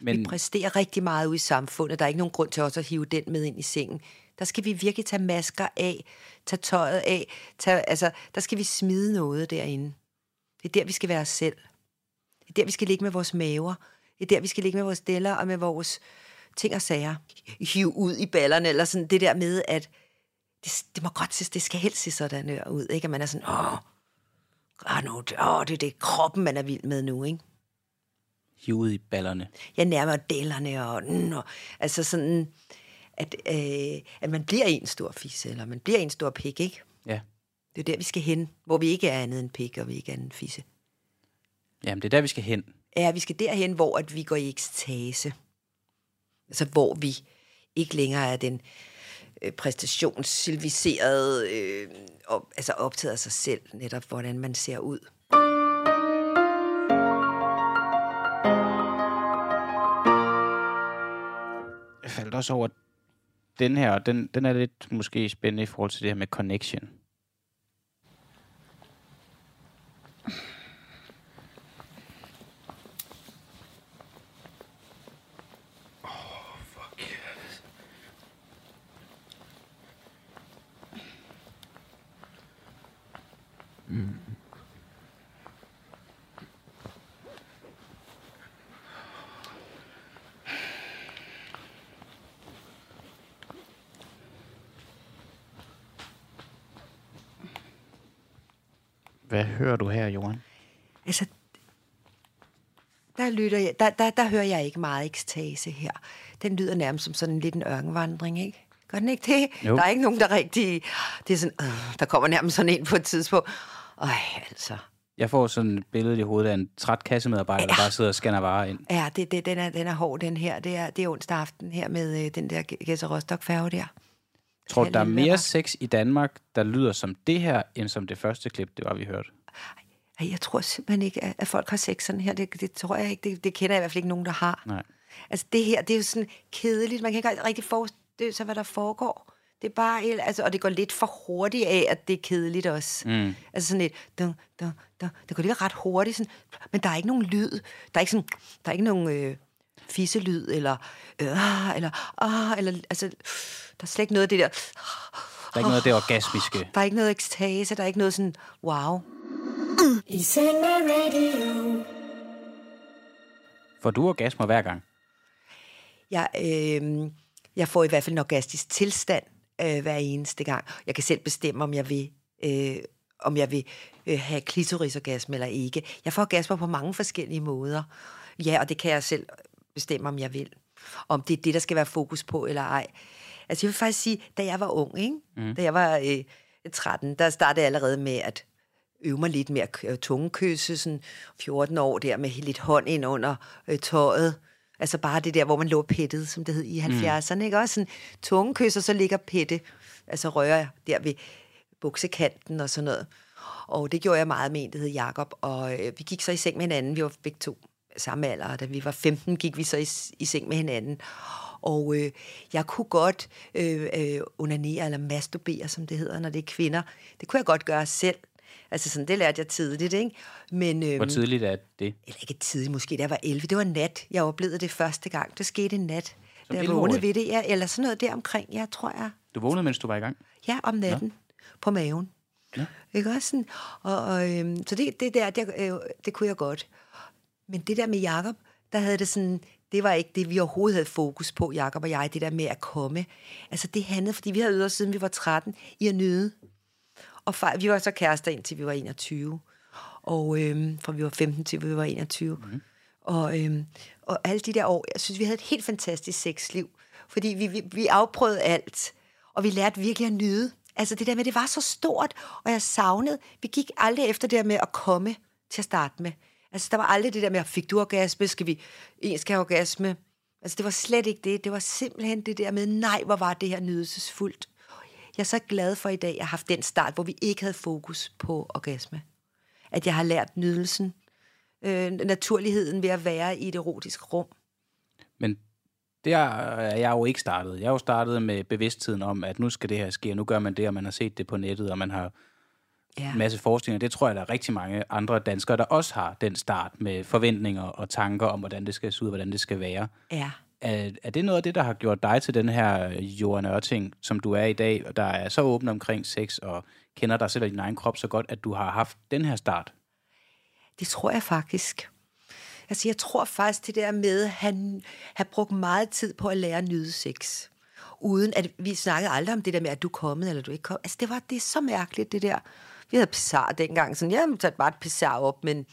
Men... Vi præsterer rigtig meget ude i samfundet. Der er ikke nogen grund til os at hive den med ind i sengen. Der skal vi virkelig tage masker af, tage tøjet af. Tage, altså, der skal vi smide noget derinde. Det er der, vi skal være os selv. Det er der, vi skal ligge med vores maver. Det er der, vi skal ligge med vores deller og med vores ting og sager. Hive ud i ballerne, eller sådan det der med, at det, det må godt se, det skal helst se sådan ud, ikke? At man er sådan, åh, åh, nu, åh, det er det kroppen, man er vild med nu, ikke? Hive ud i ballerne. Jeg nærmer dellerne, og, mm, og altså sådan, at, øh, at man bliver en stor fisse, eller man bliver en stor pik, ikke? Ja. Det er der, vi skal hen, hvor vi ikke er andet end pik, og vi ikke er andet end fisse. Jamen, det er der, vi skal hen. Ja, vi skal derhen, hvor at vi går i ekstase. Altså, hvor vi ikke længere er den øh, præstationssilviserede, øh, op, altså optaget af sig selv, netop hvordan man ser ud. Jeg faldt også over den her, og den, den er lidt måske spændende i forhold til det her med connection. Hvad hører du her, Johan? Altså, der, lytter jeg, der, der, der hører jeg ikke meget ekstase her. Den lyder nærmest som sådan lidt en ørkenvandring, ikke? Gør den ikke det? Jo. Der er ikke nogen, der rigtig... Det er sådan, øh, der kommer nærmest sådan en på et tidspunkt. Øj, altså. Jeg får sådan et billede i hovedet af en træt kassemedarbejder, der Ja. bare sidder og scanner varer ind. Ja, det, det, den, er, den er hård, den her. Det er, det er onsdag aften her med øh, den der Gæsser Rostock færge der. Tror du, der er mere sex i Danmark, der lyder som det her, end som det første klip, det var, vi hørte? Ej, jeg tror simpelthen ikke, at, at folk har sex sådan her. Det, det tror jeg ikke. Det, det kender jeg i hvert fald ikke nogen, der har. Nej. Altså det her, det er jo sådan kedeligt. Man kan ikke rigtig forestille sig, hvad der foregår. Det er bare, helt- altså, og det går lidt for hurtigt af, at det er kedeligt også. Mm. Altså sådan lidt, dun, dun, dun. det går lidt ret hurtigt, sådan, men der er ikke nogen lyd. Der er ikke, sådan, der er ikke nogen øh, fisselyd, eller, øh, eller, ah, eller, altså, der er slet ikke noget af det der, Der er ikke noget af det orgasmiske. der er ikke noget ekstase, der er ikke noget sådan, wow. I seng med radio. Får du orgasmer hver gang? Jeg, øh, jeg får i hvert fald en orgastisk tilstand øh, hver eneste gang. Jeg kan selv bestemme, om jeg vil, øh, om jeg vil øh, have klitorisorgasme eller ikke. Jeg får orgasmer på mange forskellige måder. Ja, og det kan jeg selv bestemme, om jeg vil. Om det er det, der skal være fokus på eller ej. Altså jeg vil faktisk sige, da jeg var ung, ikke? Mm. da jeg var øh, 13, der startede jeg allerede med at øve mig lidt med at tungekysse, sådan 14 år der med lidt hånd ind under øh, tøjet. Altså bare det der, hvor man lå pettet, som det hed i 70'erne, ikke? Også sådan tungekys, og så ligger pette, altså rører der ved buksekanten og sådan noget. Og det gjorde jeg meget med en, der hed Jakob, og øh, vi gik så i seng med hinanden. Vi var begge to samme alder, og da vi var 15, gik vi så i, i seng med hinanden. Og øh, jeg kunne godt øh, øh, onanere eller masturbere, som det hedder, når det er kvinder. Det kunne jeg godt gøre selv. Altså sådan, det lærte jeg tidligt, ikke? Men, øh, Hvor tidligt er det? eller ikke tidligt, måske da jeg var 11. Det var nat, jeg oplevede det første gang. Det skete en nat, da jeg 11-årig? vågnede ved det. Ja, eller sådan noget der omkring, ja, tror jeg. Du vågnede, mens du var i gang? Ja, om natten. På maven. Ja. Ikke også sådan? Og, og, øhm, så det, det der, det, øh, det kunne jeg godt. Men det der med Jakob, der havde det sådan, det var ikke det, vi overhovedet havde fokus på, Jakob og jeg, det der med at komme. Altså det handlede, fordi vi havde os siden vi var 13, i at nyde. Og far, vi var så kærester indtil vi var 21. Og øhm, fra vi var 15 til vi var 21. Mm. Og, øhm, og alle de der år, jeg synes, vi havde et helt fantastisk sexliv. Fordi vi, vi, vi afprøvede alt. Og vi lærte virkelig at nyde. Altså det der med, det var så stort, og jeg savnede. Vi gik aldrig efter det der med at komme til at starte med. Altså der var aldrig det der med, fik du orgasme, skal vi, en skal have orgasme. Altså det var slet ikke det. Det var simpelthen det der med, nej, hvor var det her nydelsesfuldt. Jeg er så glad for i dag, at jeg har haft den start, hvor vi ikke havde fokus på orgasme. At jeg har lært nydelsen, øh, naturligheden ved at være i et erotisk rum. Men der er jeg jo ikke startet. Jeg er jo startet med bevidstheden om, at nu skal det her ske, og nu gør man det, og man har set det på nettet, og man har Ja. en masse forskning, og det tror jeg, der er rigtig mange andre danskere, der også har den start med forventninger og tanker om, hvordan det skal se ud, hvordan det skal være. Ja. Er, er det noget af det, der har gjort dig til den her øh, Johan Ørting, som du er i dag, og der er så åben omkring sex og kender dig selv og din egen krop så godt, at du har haft den her start? Det tror jeg faktisk. Altså, jeg tror faktisk det der med, at han har brugt meget tid på at lære at nyde sex. Uden at vi snakkede aldrig om det der med, at du er kommet, eller du ikke kom. Altså, det var det er så mærkeligt, det der. Vi havde pissar dengang, sådan, jeg tager bare et pissar op, men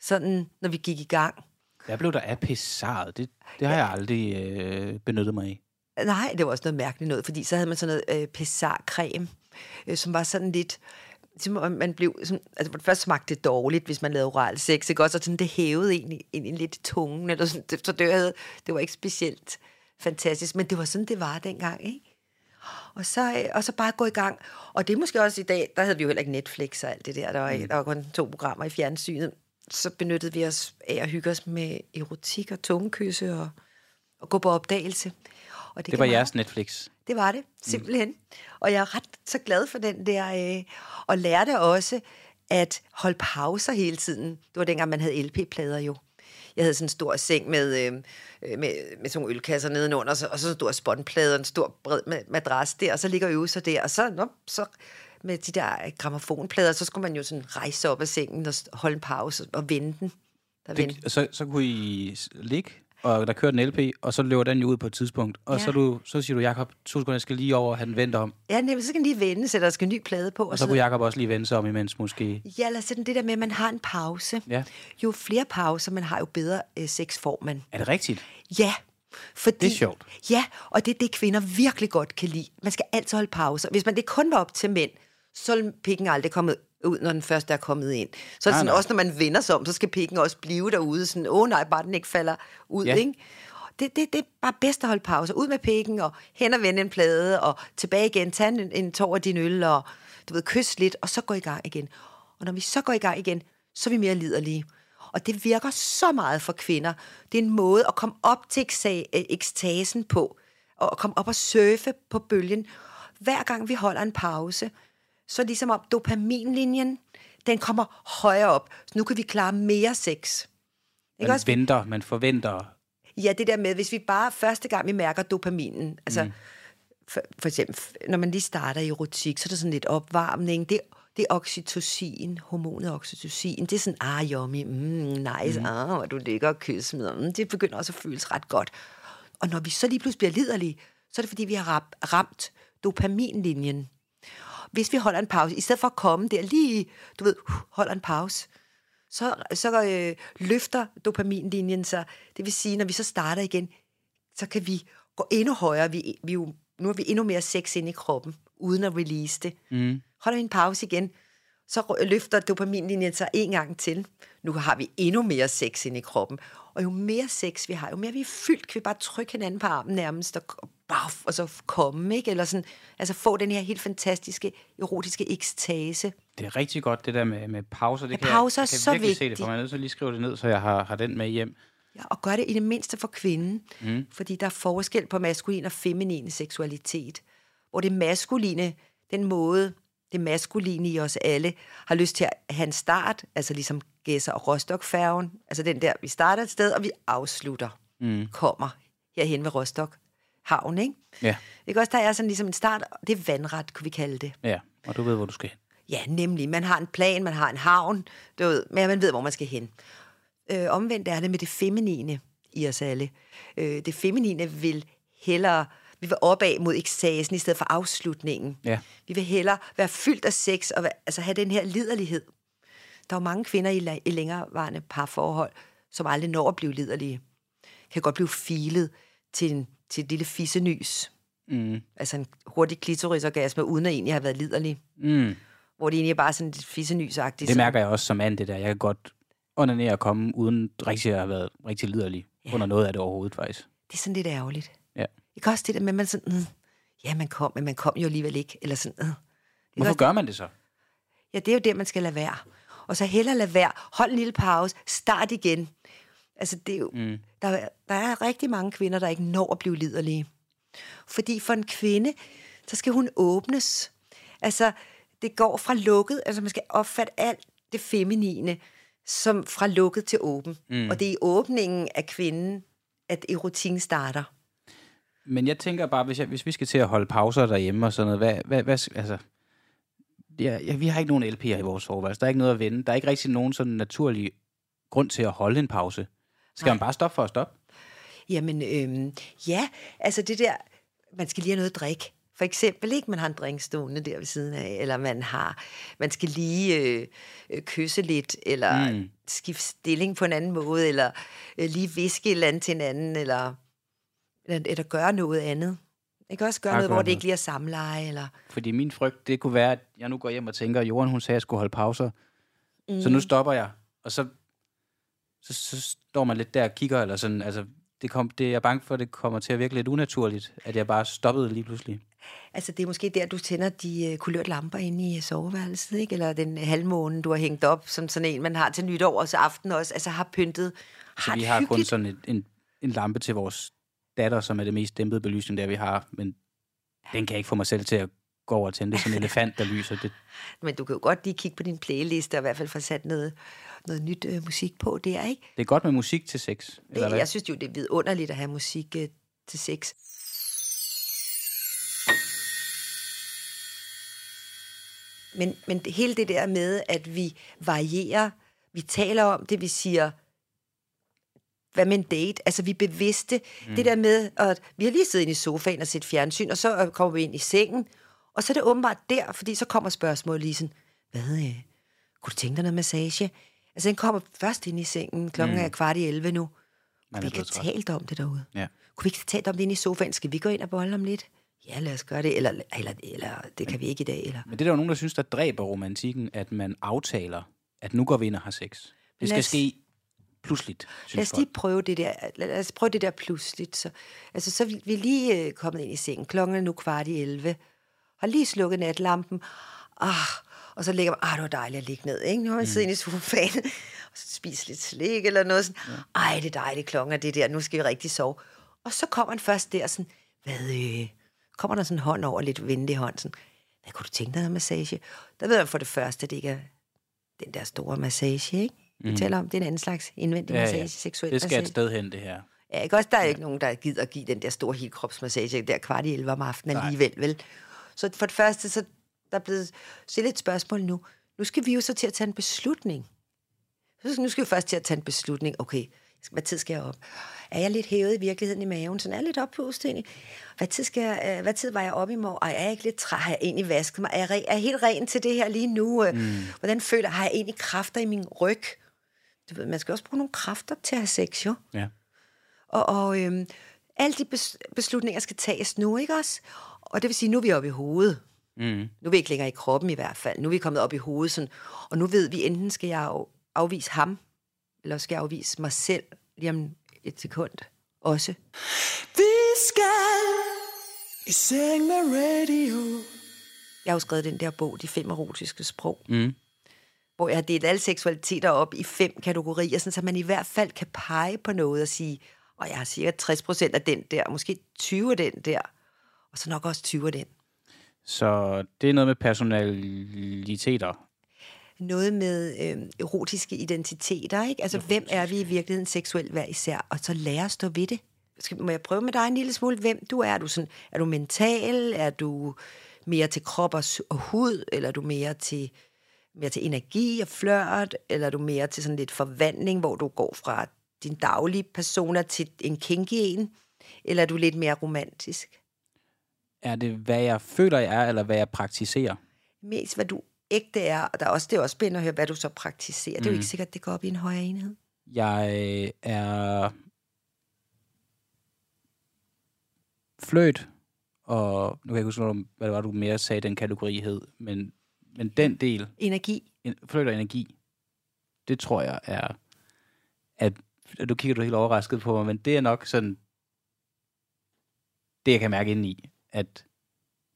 sådan, når vi gik i gang. Hvad blev der af pissaret? Det, det har jeg aldrig øh, benyttet mig af. Nej, det var også noget mærkeligt noget, fordi så havde man sådan noget øh, pessar-creme, øh, som var sådan lidt... Man blev, sådan, altså for det første smagte det dårligt, hvis man lavede oral sex, ikke? Også, og sådan, det hævede egentlig, egentlig lidt i tungen, eller sådan, det, så det, havde, det var ikke specielt fantastisk, men det var sådan, det var dengang, ikke? Og så, øh, og så bare gå i gang. Og det er måske også i dag, der havde vi jo heller ikke Netflix og alt det der, der var, mm. der var kun to programmer i fjernsynet. Så benyttede vi os af at hygge os med erotik og tungekysse og, og gå på opdagelse. Og Det kan var meget- jeres Netflix. det var det, simpelthen. Mm. Og jeg er ret så glad for den der, øh, og lærte også at holde pauser hele tiden. Det var dengang, man havde LP-plader jo. Jeg havde sådan en stor seng med, øh, øh, med, med sådan nogle ølkasser nedenunder, og så, og så en stor spåndplade og en stor bred ma- madras der, og så ligger øvelser der, og så, nå, så med de der gramofonplader, så skulle man jo sådan rejse op af sengen og holde en pause og vende den. Der. Det, så, så kunne I ligge, og der kørte en LP, og så løber den jo ud på et tidspunkt. Og Ja. så, du, så siger du, Jakob, to sekunder, jeg skal lige over, og han venter om. Ja, nemlig, så kan den lige vende, så der skal en ny plade på. Og så kunne Jakob også lige vende sig om imens måske. Ja, os sådan det der med, at man har en pause. Ja. Jo flere pauser man har, jo bedre øh, sex får man. Er det rigtigt? Ja, fordi... Det er sjovt. Ja, og det er det, kvinder virkelig godt kan lide. Man skal altid holde pauser. Hvis man det kun var op til mænd, så vil pikken aldrig komme ud, når den første er kommet ind. Så er det sådan, nej. også når man vender sig om, så skal pikken også blive derude. Sådan, åh nej, bare den ikke falder ud, Ja. ikke? Det, det, det er bare bedst at holde pauser. Ud med pikken, og hen og vende en plade, og tilbage igen, tage en, en tår af din øl, og du ved, kys lidt, og så gå i gang igen. Og når vi så går i gang igen, så er vi mere liderlige. Og det virker så meget for kvinder. Det er en måde at komme op til øh, ekstasen på, og komme op og surfe på bølgen. Hver gang vi holder en pause, så ligesom om dopaminlinjen, den kommer højere op. Så nu kan vi klare mere sex. Ikke Man også? venter, man forventer. Ja, det der med, hvis vi bare første gang, vi mærker dopaminen, altså mm. for, for eksempel, når man lige starter i erotik, så er der sådan lidt opvarmning, det, det er oxytocin, hormonet oxytocin, det er sådan, ah, yummy, mm, nice, mm. ah, du ligger og kysser med, mm, det begynder også at føles ret godt. Og når vi så lige pludselig bliver liderlige, så er det fordi, vi har ramt dopaminlinjen. Hvis vi holder en pause, i stedet for at komme der lige, du ved, holder en pause, så, så øh, løfter dopaminlinjen sig. Det vil sige, når vi så starter igen, så kan vi gå endnu højere. Vi, vi jo, nu har vi endnu mere sex ind i kroppen, uden at release det. Mm. Holder vi en pause igen, så løfter dopaminlinjen sig en gang til. Nu har vi endnu mere sex ind i kroppen. Og jo mere sex vi har, jo mere vi er fyldt, kan vi bare trykke hinanden på armen nærmest, og, baf, og så komme, ikke? Eller sådan, altså få den her helt fantastiske, erotiske ekstase. Det er rigtig godt, det der med, med pauser. Det Ja, kan pauser jeg, jeg kan så virkelig se det, vigtigt. for man er nødt til at lige skrive det ned, så jeg har, har den med hjem. Ja, og gør det i det mindste for kvinden. Mm. Fordi der er forskel på maskulin og feminin seksualitet. Hvor det maskuline, den måde, det maskuline i os alle, har lyst til at have en start, altså ligesom Gæsser og Rostock-færgen. Altså den der, vi starter et sted, og vi afslutter. Mm. Kommer herhen ved Rostock havn, ikke? Ja, Ikke også, der er sådan ligesom en start, og det er vandret, kunne vi kalde det. ja. Og du ved, hvor du skal hen. Ja, nemlig. Man har en plan, man har en havn, du ved, men man ved, hvor man skal hen. Øh, omvendt er det med det feminine i os alle. Øh, det feminine vil hellere, vi vil opad mod ekstasen i stedet for afslutningen. Ja. Vi vil hellere være fyldt af sex og være, altså have den her liderlighed. Der er jo mange kvinder i, la- i længerevarende parforhold, som aldrig når at blive liderlige. Kan godt blive filet til, en, til et lille fissenys. Mm. Altså en hurtig klitorisorgasme, uden at egentlig have været liderlig Mm. hvor det egentlig er bare sådan lidt fissenysagtigt. Det mærker jeg også som mand, det der. Jeg kan godt onanere og komme, uden rigtig at have været rigtig liderlig ja. under noget af det overhovedet, faktisk. Det er sådan lidt ærgerligt. Ikke også det der med, at man sådan, mm, ja, man kom, men man kom jo alligevel ikke. Eller sådan, mm. Hvorfor gør man det så? Ja, det er jo det, man skal lade være. Og så hellere lade være. Hold en lille pause. Start igen. Altså, det er jo, mm. der, er- der er rigtig mange kvinder, der ikke når at blive liderlige. Fordi for en kvinde, så skal hun åbnes. Altså, det går fra lukket, altså man skal opfatte alt det feminine, som fra lukket til åben. Mm. Og det er i åbningen af kvinden, at erotikken starter. Men jeg tænker bare, hvis, jeg, hvis vi skal til at holde pauser derhjemme og sådan noget, hvad, hvad, hvad altså... Ja, ja, vi har ikke nogen LP'er i vores soveværelse. Der er ikke noget at vende. Der er ikke rigtig nogen sådan naturlig grund til at holde en pause. Skal Nej. man bare stoppe for at stoppe? Jamen, øhm, ja, altså det der, man skal lige have noget at drikke. For eksempel, ikke? Man har en drink stående der ved siden af, eller man har, man skal lige øh, øh, kysse lidt, eller mm. skifte stilling på en anden måde, eller øh, lige viske et eller andet til en anden, eller, eller, eller gøre noget andet. Ikke også gøre noget, hvor det ikke lige er samleje, eller... Fordi min frygt, det kunne være, at jeg nu går hjem og tænker, at Jorden, hun sagde, at jeg skulle holde pauser. Mm. Så nu stopper jeg. Og så, så, så står man lidt der og kigger, eller sådan, altså, det, kom, det er jeg bange for, at det kommer til at virke lidt unaturligt, at jeg bare stoppede lige pludselig. Altså, det er måske der, du tænder de øh, kulørte lamper inde i soveværelset, ikke? Eller den halvmåne, du har hængt op, som sådan en, man har til nytår, og så aften også, altså har pyntet. Så har vi et har kun sådan et, en, en lampe til vores datter, som er det mest dæmpede belysning, der vi har, men den kan jeg ikke få mig selv til at gå over og tænde. Det er sådan en elefant, der lyser. Det, Men du kan jo godt lige kigge på din playliste, og i hvert fald få sat noget, noget nyt øh, musik på der, ikke? det er godt med musik til sex. Eller Det, hvad? jeg synes jo, det er vidunderligt at have musik øh, til sex. Men, men hele det der med, at vi varierer, vi taler om det, vi siger, hvad med en date? Altså, vi er bevidste. Mm. Det der med, at vi har lige siddet inde i sofaen og set fjernsyn, og så kommer vi ind i sengen, og så er det åbenbart der, fordi så kommer spørgsmålet lige sådan, hvad, øh, kunne du tænke dig noget massage? Altså, den kommer først ind i sengen, klokken mm. er kvart i 11 nu. Kunne vi ikke have talt om det derude? Ja. Kunne vi ikke have talt om det inde i sofaen? Skal vi gå ind og bolle om lidt? Ja, lad os gøre det. Eller, eller, eller det kan vi ikke i dag. Eller. Men det er der jo nogen, der synes, der dræber romantikken, at man aftaler, at nu går vi ind og har sex. Det skal ske pludseligt, Lad synes os lige folk. prøve det der, lad os prøve det der pludseligt. Så, altså, så er vi lige øh, kommet ind i sengen. Klokken er nu kvart i 11. Har lige slukket natlampen. Ah, og så ligger man, ah, det var dejligt at ligge ned, ikke? Nu har man mm. siddet inde i sofaen, og så spise lidt slik eller noget sådan. Ja. Ej, det er dejligt, klokken er det der, nu skal vi rigtig sove. Og så kommer man først der sådan, hvad, øh, kommer der sådan en hånd over, lidt venlig hånd, sådan, hvad kunne du tænke dig af massage? Der ved man for det første, at det ikke er den der store massage, ikke? Vi taler om, det er en anden slags indvendig Ja, massage, ja. seksuel Det skal massage. et sted hen, det her. Ja, ikke også? Der er jo ikke nogen, der gider at give den der store helkropsmassage der kvart i 11 om aftenen alligevel, vel? Så for det første, så der er blevet stillet et spørgsmål nu. Nu skal vi jo så til at tage en beslutning. Så Nu skal vi først til at tage en beslutning. Okay, hvad tid skal jeg op? Er jeg lidt hævet i virkeligheden i maven? Sådan er jeg lidt oppustet egentlig. Hvad tid, skal jeg, øh, hvad tid var jeg oppe i morgen? Ej, er jeg ikke lidt træt? Har jeg egentlig vasket mig? Er jeg, re- er jeg helt ren til det her lige nu? Mm. Hvordan føler jeg? Har jeg egentlig kræfter i min ryg? Du ved, man skal også bruge nogle kræfter til at have sex, jo. Ja. Og, og øhm, alle de bes- beslutninger skal tages nu, ikke også? Og det vil sige, nu er vi oppe i hovedet. Mm. Nu er vi ikke længere i kroppen i hvert fald. Nu er vi kommet op i hovedet. Sådan, og nu ved vi, enten skal jeg af- afvise ham, eller skal jeg afvise mig selv lige om et sekund også. Vi skal i seng med radio. Jeg har jo skrevet den der bog, De fem erotiske sprog, Mm. Hvor jeg har delt alle seksualiteter op i fem kategorier, sådan, så man i hvert fald kan pege på noget og sige, og jeg har cirka 60 procent af den der, måske 20 af den der, og så nok også 20 af den. Så det er noget med personaliteter. noget med øh, erotiske identiteter, ikke? Altså, hvem er vi i virkeligheden seksuelt hver især? Og så lære at stå ved det. Skal, må jeg prøve med dig en lille smule, hvem du er? Er du, sådan, er du mental? Er du mere til krop og, og hud? Eller er du mere til, mere til energi og flørt? Eller er du mere til sådan lidt forvandling, hvor du går fra din daglige persona til en kinky en? Eller er du lidt mere romantisk? Er det, hvad jeg føler, jeg er, eller hvad jeg praktiserer? Mest hvad du ægte er, og der er også, det er også spændende at høre, hvad du så praktiserer. Det er jo ikke sikkert, det går op i en højere enhed. Jeg er fløt, og nu kan jeg ikke huske, hvad det var, du mere sagde, den kategori hed, men, men den del, Energi. en- og energi, det tror jeg er, at, at du kigger du helt overrasket på mig, men det er nok sådan, det jeg kan mærke ind i, at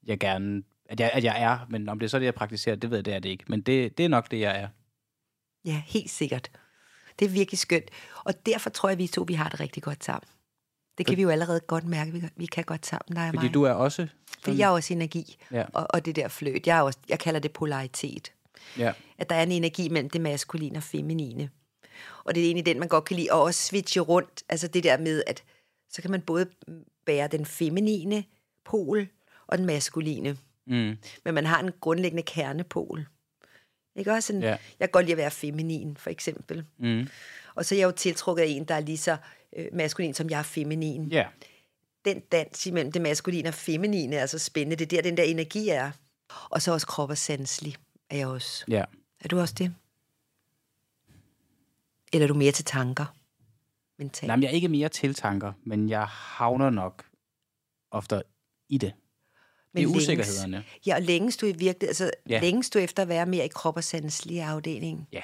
jeg gerne, at jeg, at jeg er, men om det er så det, jeg praktiserer, det ved jeg, det er det ikke, men det, det er nok det, jeg er. Ja, helt sikkert. Det er virkelig skønt. Og derfor tror jeg, vi to vi har det rigtig godt sammen. Det kan vi jo allerede godt mærke, vi, vi kan godt sammen, dig og Fordi mig. du er også Fordi jeg er også energi, Ja. og, og det der fløt. Jeg, er også, jeg kalder det polaritet. Ja. At der er en energi mellem det maskuline og feminine. Og det er egentlig den, man godt kan lide. Og også switche rundt. Altså det der med, at så kan man både bære den feminine pol og den maskuline. Mm. Men man har en grundlæggende kernepol. Ikke også? Sådan, Ja. Jeg kan godt lide at være feminin, for eksempel. Mm. Og så er jeg jo tiltrukket af en, der er lige så øh, maskulin, som jeg er feminin. Ja. Den dans imellem det maskuline og feminine er så spændende. Det er der, den der energi er. Og så også krop og sanselig er jeg også. Ja. Er du også det? Eller er du mere til tanker? Mentalt? Nej, men jeg er ikke mere tiltanker, men jeg havner nok ofte i det. Det er Men længes- usikkerhederne. Ja, og længes du i virkelig, altså Ja. længes du efter at være mere i krop og sanselige afdelingen? Ja.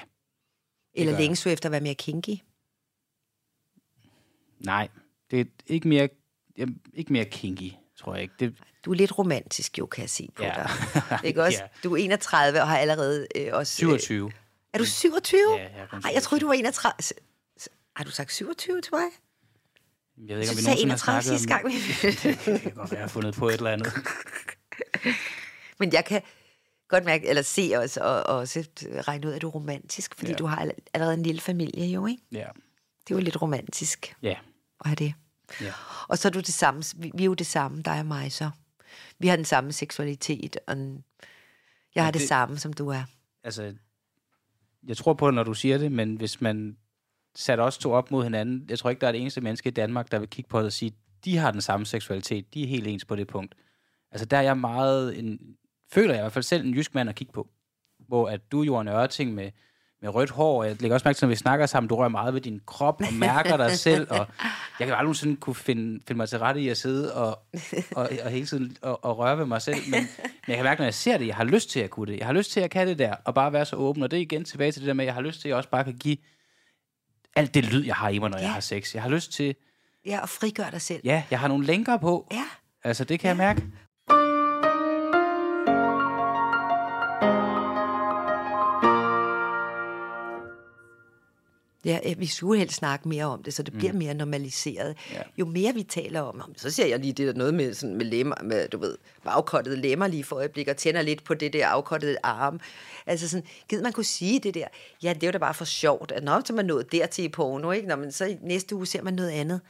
Eller længes du efter at være mere kinky? Nej, det er ikke mere, jeg- ikke mere kinky, tror jeg ikke. Det, Du er lidt romantisk jo, kan jeg se på Ja. dig. Ikke også? Ja. Du er 31 og har allerede øh, også... 27. Øh, er du 27? Ja, jeg er Ej, jeg troede, du var 31. S- s- Har du sagt 27 til mig? Jeg ved ikke, om vi nogensinde har 31 snakket sidste gang. om det. kan godt være, jeg har fundet på et eller andet. Men jeg kan godt mærke, eller se også, og, og også regne ud, at du er romantisk, fordi Ja. du har all- allerede en lille familie jo, ikke? Ja. Det er jo lidt romantisk Ja. At have det. ja. Og så er du det samme, vi, vi er jo det samme, dig og mig så. Vi har den samme seksualitet, og en- jeg har det, det- samme, som du er. Altså, jeg tror på det, når du siger det, men hvis man satte os to op mod hinanden, jeg tror ikke, der er det eneste menneske i Danmark, der vil kigge på det og sige, de har den samme seksualitet, de er helt ens på det punkt. Altså, der er jeg meget, en, føler jeg i hvert fald selv en jysk mand at kigge på. Hvor at du, Johan Ørting, med, med rødt hår, og jeg lægger også mærke til, når vi snakker sammen, du rører meget ved din krop og mærker dig selv, og jeg kan aldrig nogensinde kunne finde, finde mig til rette i at sidde og, og, og hele tiden og, og røre ved mig selv, men, men jeg kan mærke, når jeg ser det, jeg har lyst til at kunne det. Jeg har lyst til at kan det der, og bare være så åben, og det er igen tilbage til det der med, at jeg har lyst til, at jeg også bare kan give alt det lyd, jeg har i mig, når ja. jeg Ja. har sex. Jeg har lyst til, Ja, og frigør dig selv. ja, jeg har nogle lænker på. Ja. Altså, det kan jeg mærke. Ja, øh, vi skulle helst snakke mere om det, så det bliver mere normaliseret. Ja. Jo mere vi taler om, "Nå, men så ser jeg lige det der noget med, sådan, med, lemmer, med du ved, afkottede lemmer lige for øjeblik, og tænder lidt på det der afkottede arm. Altså sådan, gider man kunne sige det der, ja, det er jo da bare for sjovt, at nå, så er man nået dertil i porno, ikke? Nå, men så næste uge ser man noget andet.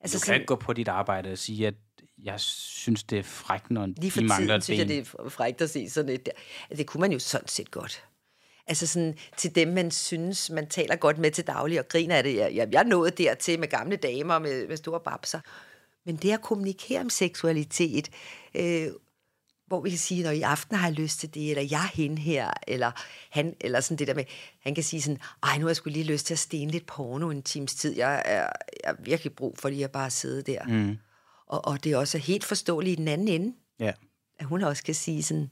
Altså Du kan ikke gå på dit arbejde og sige, at jeg synes, det er frækt, når Lige for de mangler tiden et synes jeg, ben. det er frækt at se sådan et der. Altså, Det kunne man jo sådan set godt. Altså sådan, til dem, man synes, man taler godt med til daglig og griner af det. Jeg, jeg, jeg nået dertil med gamle damer med, med store babser. Men det at kommunikere om seksualitet, øh, hvor vi kan sige, når i aften har jeg lyst til det, eller jeg er hende her, eller han, eller sådan det der med, han kan sige sådan, ej, nu har jeg skulle lige lyst til at stene lidt porno en times tid. Jeg er, jeg er virkelig brug for lige at bare sidde der. Mm. Og, og det er også helt forståeligt i den anden ende Ja. at hun også kan sige sådan,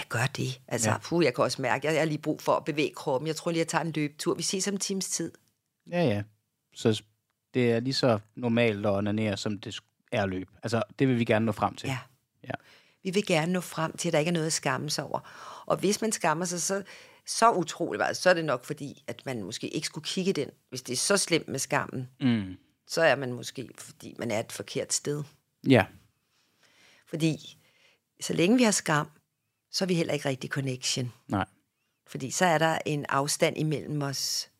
jeg gør det. Altså, ja. puh, jeg kan også mærke, at jeg har lige brug for at bevæge kroppen. Jeg tror lige, jeg tager en løbetur. Vi ses om en times tid. ja, ja. Så det er lige så normalt at onanere, som det er at løbe. Altså, det vil vi gerne nå frem til. Ja. ja. Vi vil gerne nå frem til, at der ikke er noget at skamme sig over. Og hvis man skammer sig, så, så utroligt meget, så er det nok fordi, at man måske ikke skulle kigge den. Hvis det er så slemt med skammen, Mm. så er man måske, fordi man er et forkert sted. Ja. Fordi så længe vi har skam, så er vi heller ikke rigtig connection. Nej. Fordi så er der en afstand imellem os.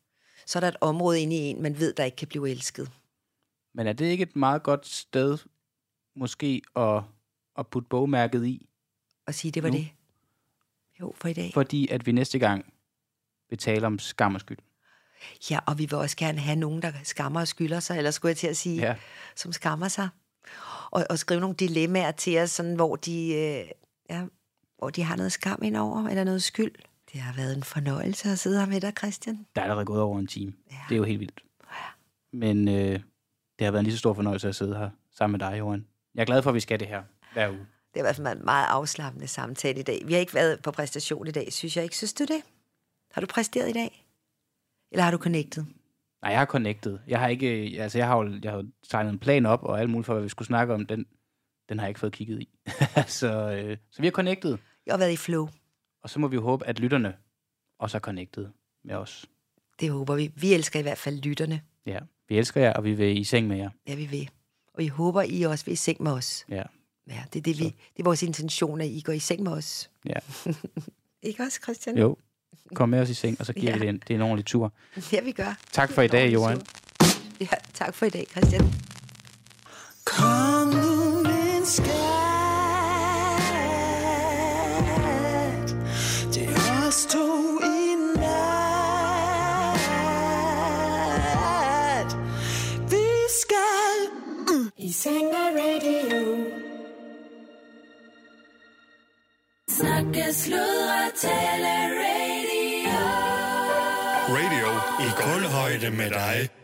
Så er der et område inde i en, man ved, der ikke kan blive elsket. Men er det ikke et meget godt sted, måske, at, at putte bogmærket i? Og sige, det var Nu. det. Jo, for i dag. Fordi at vi næste gang vil tale om skam og skyld. Ja, og vi vil også gerne have nogen, der skammer og skylder sig, eller skulle jeg til at sige, Ja. som skammer sig. Og, og skrive nogle dilemmaer til os, sådan, hvor, de, øh, ja, hvor de har noget skam indover, eller noget skyld. Det har været en fornøjelse at sidde her med dig, Christian. Der er allerede gået over en time. Ja. Det er jo helt vildt. Men øh, det har været en lige så stor fornøjelse at sidde her sammen med dig, Johan. Jeg er glad for, at vi skal det her hver uge. Det har i hvert fald været en meget afslappende samtale i dag. Vi har ikke været på præstation i dag, synes jeg ikke. Synes du det? Har du præsteret i dag? Eller har du connected? Nej, jeg har connected. Jeg har ikke, altså jeg har jo, jeg har tegnet en plan op, og alt muligt for, hvad vi skulle snakke om, den, den har jeg ikke fået kigget i. så, øh, så vi har connected, Har været i flow. og så må vi jo håbe, at lytterne også er connected med os. Det håber vi. Vi elsker i hvert fald lytterne. Ja, vi elsker jer, og vi vil i seng med jer. Ja, vi vil. Og jeg håber, I også vil i seng med os. Ja, Ja, det er, det, vi, det er vores intention, at I går i seng med os. ja. Ikke også, Christian? Jo, kom med os i seng, og så giver Ja. vi det en, det er en ordentlig tur. Ja, vi gør. Tak for i dag, Johan. Ja, tak for i dag, Christian. Kom nu, min seng med radio. Snakke, sludre, tale, radio. Radio i kulhøjde med dig.